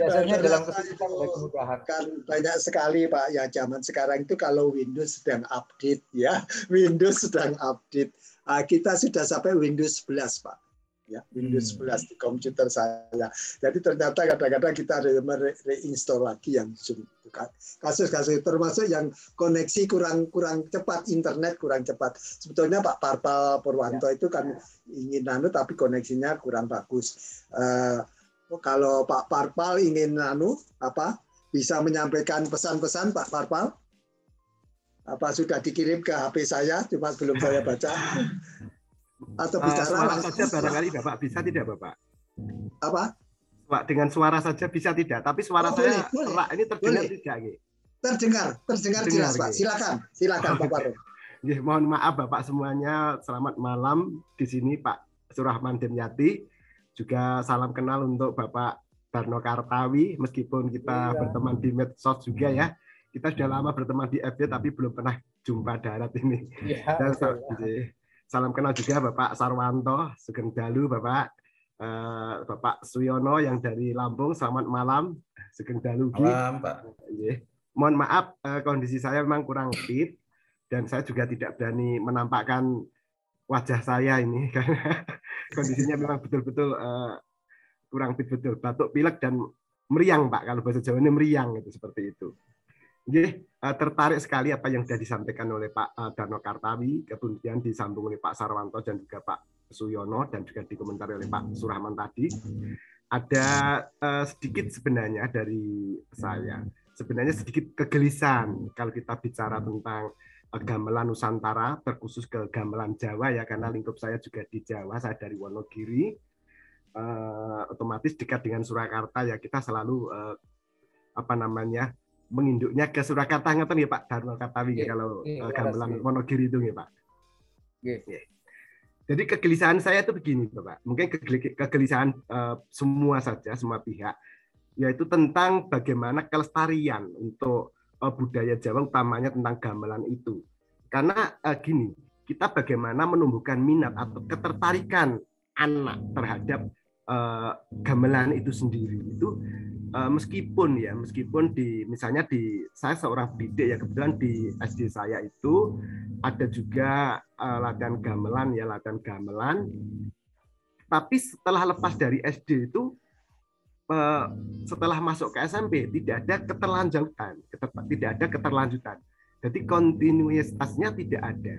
Biasanya dalam kesulitan ada kemudahan. Kan banyak sekali Pak ya zaman sekarang itu kalau Windows sedang update ya, Windows sedang update. Ah, kita sudah sampai Windows 11 Pak ya Windows 11 hmm. di komputer saya. Jadi ternyata kadang-kadang kita reinstall lagi yang Zoom kasus-kasus termasuk yang koneksi kurang kurang cepat internet kurang cepat sebetulnya Pak Parpal Purwanto ya. itu kan ingin nano tapi koneksinya kurang bagus uh, kalau Pak Parpal ingin nano apa bisa menyampaikan pesan-pesan Pak Parpal apa sudah dikirim ke HP saya cuma belum saya baca atau bicara uh, langsung saja barangkali Bapak bisa tidak Bapak? Apa? Pak dengan suara saja bisa tidak, tapi suara oh, saya boleh, boleh. ini terdengar boleh. tidak, Gitu. Terdengar, terdengar, jelas, Pak. Silakan, silakan Pak Baru. Ya, mohon maaf Bapak semuanya. Selamat malam di sini Pak Surahman Demyati. Juga salam kenal untuk Bapak Darno Kartawi, meskipun kita iya. berteman di medsos juga ya. Kita sudah lama berteman di FB tapi belum pernah jumpa darat ini. Iya, Dan Salam kenal juga Bapak Sarwanto Sugeng Dalu, Bapak eh, Bapak Suyono yang dari Lampung. Selamat malam, Sugeng Dalu. Malam, Pak. Mohon maaf eh, kondisi saya memang kurang fit dan saya juga tidak berani menampakkan wajah saya ini karena kondisinya memang betul-betul eh, kurang fit betul, batuk pilek dan meriang Pak kalau bahasa Jawa ini meriang itu seperti itu. Eh, tertarik sekali apa yang sudah disampaikan oleh Pak eh, Darno Kartawi, kemudian disambung oleh Pak Sarwanto dan juga Pak Suyono dan juga dikomentari oleh Pak Surahman tadi. Ada uh, sedikit sebenarnya dari saya, sebenarnya sedikit kegelisahan kalau kita bicara tentang gamelan Nusantara, terkhusus ke gamelan Jawa ya, karena lingkup saya juga di Jawa, saya dari Wonogiri, uh, otomatis dekat dengan Surakarta ya kita selalu uh, apa namanya menginduknya ke Surakarta ngeten ya Pak Darno Kartawi yeah, kalau yeah, gamelan Wonogiri itu ya Pak. Yeah. Yeah. Jadi kegelisahan saya itu begini Pak. Mungkin kegelisahan uh, semua saja semua pihak yaitu tentang bagaimana kelestarian untuk uh, budaya Jawa utamanya tentang gamelan itu. Karena uh, gini, kita bagaimana menumbuhkan minat atau ketertarikan anak terhadap uh, gamelan itu sendiri. Itu uh, meskipun ya meskipun di misalnya di saya seorang pendidik ya kebetulan di SD saya itu ada juga uh, latihan gamelan ya latihan gamelan. Tapi setelah lepas dari SD itu setelah masuk ke SMP tidak ada keterlanjutan tidak ada keterlanjutan. Jadi kontinuitasnya tidak ada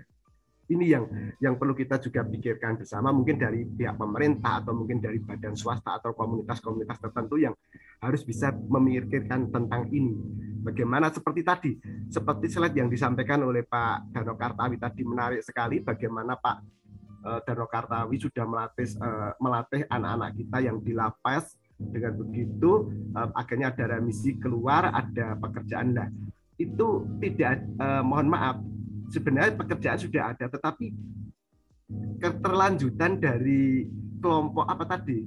ini yang yang perlu kita juga pikirkan bersama mungkin dari pihak pemerintah atau mungkin dari badan swasta atau komunitas-komunitas tertentu yang harus bisa memikirkan tentang ini. Bagaimana seperti tadi, seperti slide yang disampaikan oleh Pak Dano Kartawi tadi menarik sekali bagaimana Pak eh, Dano Kartawi sudah melatih eh, melatih anak-anak kita yang di lapas dengan begitu eh, akhirnya ada remisi keluar ada pekerjaan lah itu tidak mohon maaf sebenarnya pekerjaan sudah ada, tetapi keterlanjutan dari kelompok apa tadi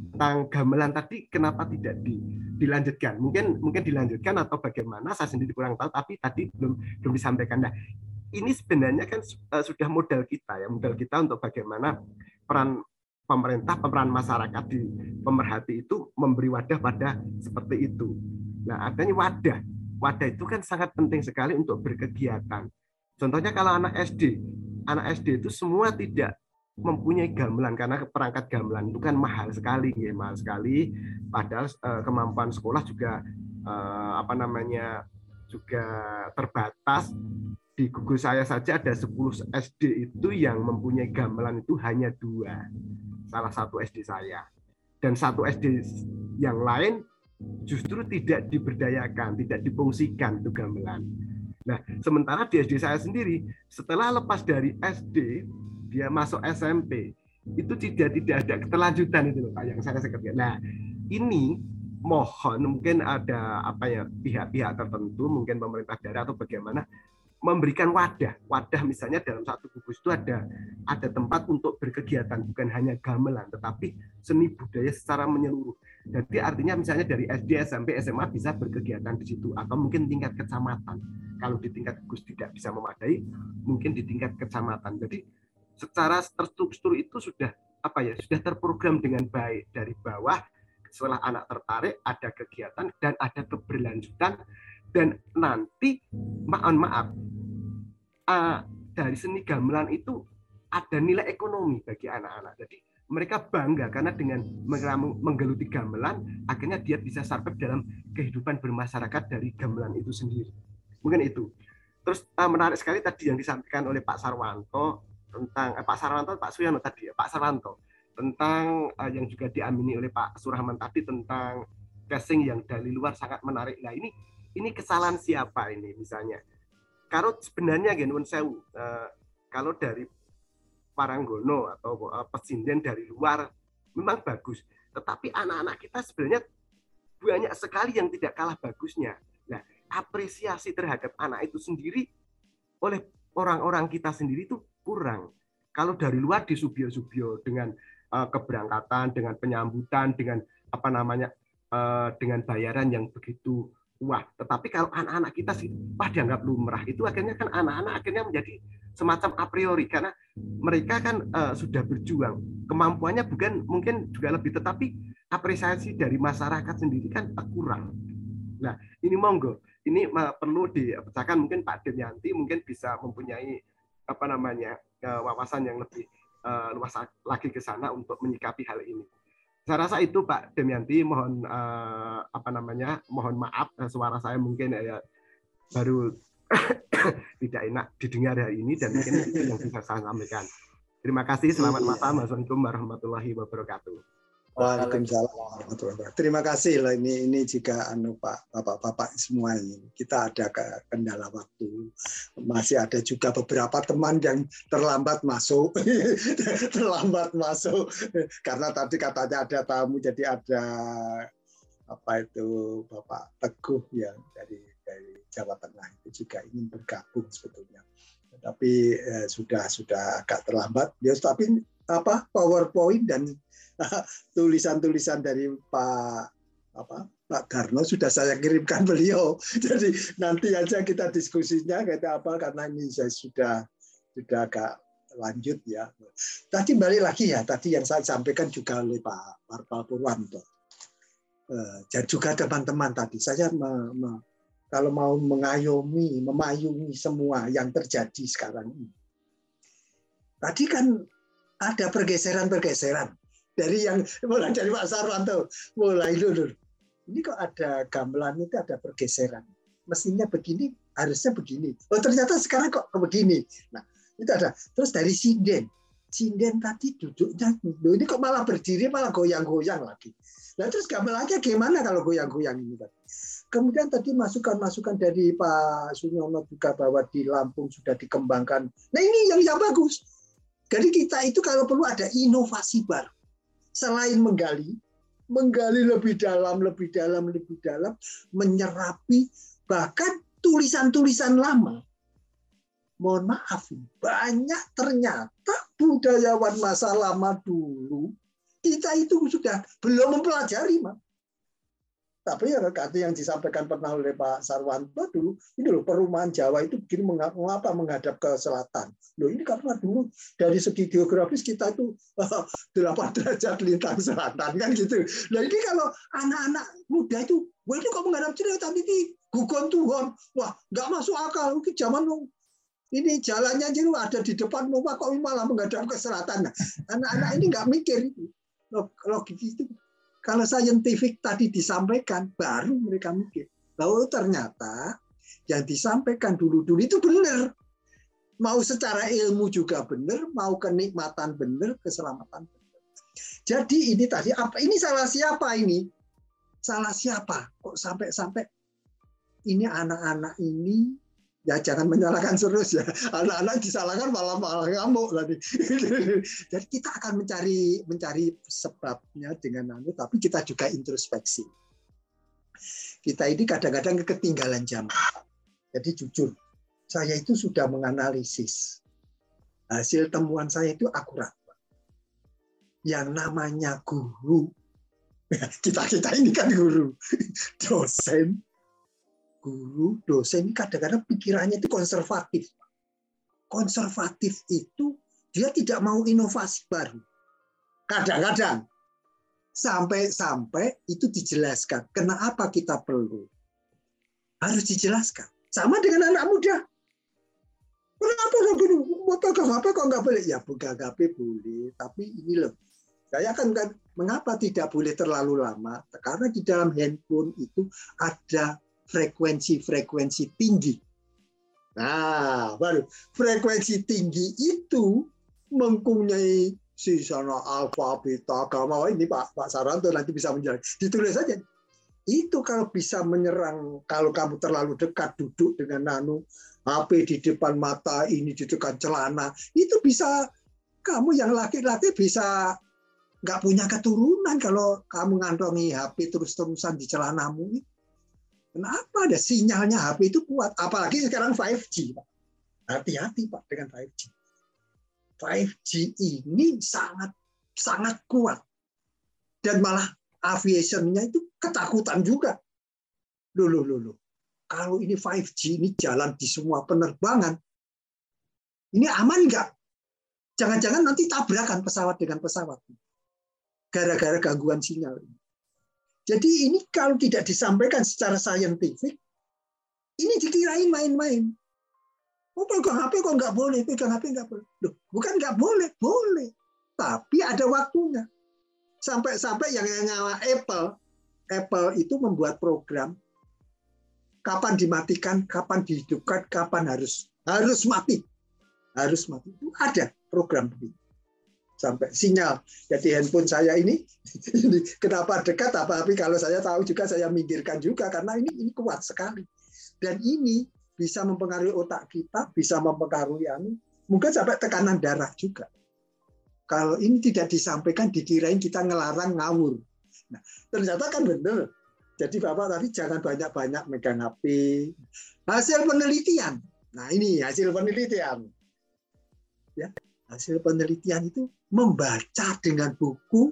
tentang gamelan tadi kenapa tidak di, dilanjutkan? Mungkin mungkin dilanjutkan atau bagaimana? Saya sendiri kurang tahu, tapi tadi belum belum disampaikan. Nah, ini sebenarnya kan uh, sudah modal kita ya, modal kita untuk bagaimana peran pemerintah, peran masyarakat di pemerhati itu memberi wadah pada seperti itu. Nah, adanya wadah, wadah itu kan sangat penting sekali untuk berkegiatan. Contohnya kalau anak SD, anak SD itu semua tidak mempunyai gamelan karena perangkat gamelan itu kan mahal sekali, ya, mahal sekali. Padahal eh, kemampuan sekolah juga eh, apa namanya juga terbatas. Di Google saya saja ada 10 SD itu yang mempunyai gamelan itu hanya dua. Salah satu SD saya. Dan satu SD yang lain justru tidak diberdayakan, tidak dipungsikan itu gamelan. Nah, sementara di SD saya sendiri, setelah lepas dari SD, dia masuk SMP, itu tidak tidak ada keterlanjutan itu loh Pak yang saya sekerja. Nah, ini mohon mungkin ada apa ya pihak-pihak tertentu, mungkin pemerintah daerah atau bagaimana memberikan wadah. Wadah misalnya dalam satu gugus itu ada ada tempat untuk berkegiatan bukan hanya gamelan tetapi seni budaya secara menyeluruh. Jadi artinya misalnya dari SD, SMP, SMA bisa berkegiatan di situ atau mungkin tingkat kecamatan. Kalau di tingkat gugus tidak bisa memadai, mungkin di tingkat kecamatan. Jadi secara terstruktur itu sudah apa ya sudah terprogram dengan baik dari bawah setelah anak tertarik ada kegiatan dan ada keberlanjutan dan nanti mohon maaf uh, dari seni gamelan itu ada nilai ekonomi bagi anak-anak. Jadi mereka bangga karena dengan menggeluti gamelan akhirnya dia bisa survive dalam kehidupan bermasyarakat dari gamelan itu sendiri. Mungkin itu. Terus uh, menarik sekali tadi yang disampaikan oleh Pak Sarwanto tentang eh, Pak Sarwanto Pak Suyono tadi ya Pak Sarwanto tentang uh, yang juga diamini oleh Pak Surahman tadi tentang casing yang dari luar sangat menarik. Nah ini ini kesalahan siapa ini misalnya? Kalau sebenarnya gini sewu, uh, kalau dari Paranggono atau uh, pesinden dari luar memang bagus, tetapi anak-anak kita sebenarnya banyak sekali yang tidak kalah bagusnya. Nah, apresiasi terhadap anak itu sendiri oleh orang-orang kita sendiri itu kurang. Kalau dari luar di subio-subio dengan uh, keberangkatan, dengan penyambutan, dengan apa namanya, uh, dengan bayaran yang begitu wah. Tetapi kalau anak-anak kita sih, wah dianggap lumrah. Itu akhirnya kan anak-anak akhirnya menjadi semacam a priori karena mereka kan uh, sudah berjuang. Kemampuannya bukan mungkin juga lebih, tetapi apresiasi dari masyarakat sendiri kan kurang. Nah, ini monggo, ini perlu dipecahkan mungkin Pak Denyanti mungkin bisa mempunyai apa namanya wawasan yang lebih uh, luas lagi ke sana untuk menyikapi hal ini. Saya rasa itu Pak Demianti, mohon uh, apa namanya, mohon maaf suara saya mungkin ya baru tidak enak didengar hari ini dan mungkin itu yang bisa saya sampaikan. Terima kasih, selamat malam. Assalamualaikum warahmatullahi wabarakatuh. Waalaikumsalam Terima kasih loh ini ini jika anu Pak Bapak-bapak semua ini kita ada kendala waktu masih ada juga beberapa teman yang terlambat masuk terlambat masuk karena tadi katanya ada tamu jadi ada apa itu Bapak Teguh yang dari dari Jawa Tengah itu juga ingin bergabung sebetulnya tapi eh, sudah sudah agak terlambat ya tapi apa PowerPoint dan tulisan-tulisan dari Pak apa Pak Darno sudah saya kirimkan beliau. Jadi nanti aja kita diskusinya kayak apa karena ini saya sudah sudah agak lanjut ya. Tadi balik lagi ya, tadi yang saya sampaikan juga oleh Pak Parpal Purwanto. Dan eh, juga teman-teman tadi, saya kalau mau mengayomi, memayungi semua yang terjadi sekarang ini. Tadi kan ada pergeseran-pergeseran dari yang mulai dari Pak Sarwanto mulai dulu ini kok ada gamelan itu ada pergeseran. Mestinya begini harusnya begini. Oh ternyata sekarang kok begini. Nah itu ada. Terus dari sinden. Sinden tadi duduknya loh ini kok malah berdiri malah goyang-goyang lagi. Nah terus gamelannya gimana kalau goyang-goyang ini tadi kemudian tadi masukan-masukan dari Pak Sunyono juga bahwa di Lampung sudah dikembangkan nah ini yang yang bagus jadi kita itu kalau perlu ada inovasi baru selain menggali, menggali lebih dalam, lebih dalam, lebih dalam, menyerapi bahkan tulisan-tulisan lama. Mohon maaf, banyak ternyata budayawan masa lama dulu kita itu sudah belum mempelajari, Mak. Tapi ya kata yang disampaikan pernah oleh Pak Sarwanto dulu, ini loh perumahan Jawa itu begini mengapa menghadap ke selatan. Loh ini karena dulu dari segi geografis kita itu delapan derajat lintang selatan kan gitu. Nah ini kalau anak-anak muda itu, wah ini kok menghadap selatan ini gugon Tuhan, wah nggak masuk akal. Mungkin zaman ini jalannya jadi ada di depan rumah kok malah menghadap ke selatan. Nah, anak-anak ini nggak mikir itu logik itu kalau saintifik tadi disampaikan, baru mereka mikir. Lalu ternyata yang disampaikan dulu-dulu itu benar. Mau secara ilmu juga benar, mau kenikmatan benar, keselamatan benar. Jadi ini tadi apa? Ini salah siapa ini? Salah siapa? Kok sampai-sampai ini anak-anak ini ya jangan menyalahkan terus ya. Anak-anak disalahkan malah malah ngamuk tadi. Jadi kita akan mencari mencari sebabnya dengan anu tapi kita juga introspeksi. Kita ini kadang-kadang ketinggalan zaman jadi jujur saya itu sudah menganalisis. Hasil temuan saya itu akurat. Yang namanya guru. Kita kita ini kan guru. Dosen guru, dosen ini kadang-kadang pikirannya itu konservatif. Konservatif itu dia tidak mau inovasi baru. Kadang-kadang sampai-sampai itu dijelaskan. Kenapa kita perlu? Harus dijelaskan. Sama dengan anak muda. Kenapa HP kok nggak boleh? Ya HP boleh, tapi ini loh. Saya akan mengapa tidak boleh terlalu lama? Karena di dalam handphone itu ada frekuensi-frekuensi tinggi. Nah, baru. Frekuensi tinggi itu mempunyai si sana alfa beta gamma. Ini Pak Pak Saranto nanti bisa menjelaskan. Ditulis saja. Itu kalau bisa menyerang kalau kamu terlalu dekat duduk dengan nano HP di depan mata ini di dekat celana itu bisa kamu yang laki-laki bisa nggak punya keturunan kalau kamu ngantongi HP terus-terusan di celanamu kenapa ada sinyalnya HP itu kuat apalagi sekarang 5G Pak hati-hati Pak dengan 5G 5G ini sangat sangat kuat dan malah aviationnya itu ketakutan juga. Loh, loh, loh, loh. Kalau ini 5G ini jalan di semua penerbangan, ini aman nggak? Jangan-jangan nanti tabrakan pesawat dengan pesawat. Gara-gara gangguan sinyal. Jadi ini kalau tidak disampaikan secara saintifik, ini dikirain main-main. Oh pegang HP kok nggak boleh, pegang HP nggak boleh. Loh, bukan nggak boleh, boleh. Tapi ada waktunya. Sampai-sampai yang nyawa Apple, Apple itu membuat program kapan dimatikan, kapan dihidupkan, kapan harus harus mati, harus mati. Itu ada program begitu. Sampai sinyal. Jadi handphone saya ini, kenapa dekat apa tapi kalau saya tahu juga saya minggirkan juga karena ini ini kuat sekali. Dan ini bisa mempengaruhi otak kita, bisa mempengaruhi anu, mungkin sampai tekanan darah juga. Kalau ini tidak disampaikan, dikirain kita ngelarang ngawur. Nah, ternyata kan benar. Jadi Bapak tadi jangan banyak-banyak megang HP. Hasil penelitian. Nah ini hasil penelitian. Ya, hasil penelitian itu membaca dengan buku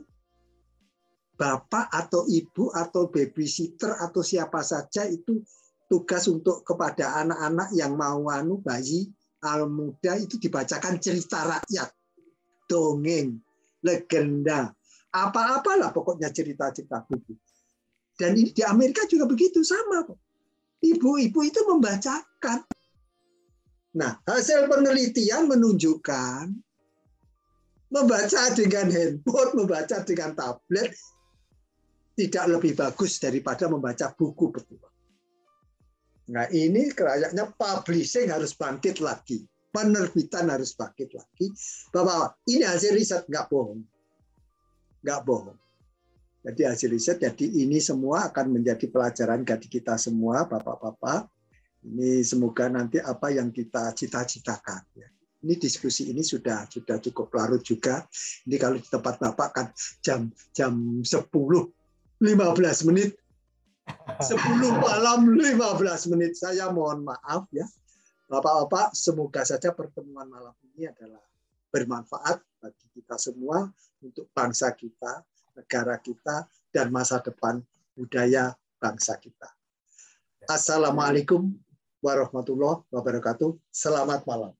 bapak atau ibu atau babysitter atau siapa saja itu tugas untuk kepada anak-anak yang mau anu bayi al muda itu dibacakan cerita rakyat, dongeng, legenda, apa-apalah pokoknya cerita-cerita buku. Dan ini di Amerika juga begitu sama. Ibu-ibu itu membacakan. Nah, hasil penelitian menunjukkan membaca dengan handphone, membaca dengan tablet tidak lebih bagus daripada membaca buku betul. Nah ini kayaknya publishing harus bangkit lagi. Penerbitan harus bangkit lagi. Bahwa ini hasil riset, nggak bohong. Nggak bohong. Jadi hasil riset, jadi ini semua akan menjadi pelajaran bagi kita semua, Bapak-Bapak. Ini semoga nanti apa yang kita cita-citakan. Ya. Ini diskusi ini sudah sudah cukup larut juga. Ini kalau di tempat Bapak kan jam jam 10 15 menit 10 malam 15 menit. Saya mohon maaf ya. Bapak-bapak, semoga saja pertemuan malam ini adalah bermanfaat bagi kita semua untuk bangsa kita, negara kita, dan masa depan budaya bangsa kita. Assalamualaikum warahmatullahi wabarakatuh. Selamat malam.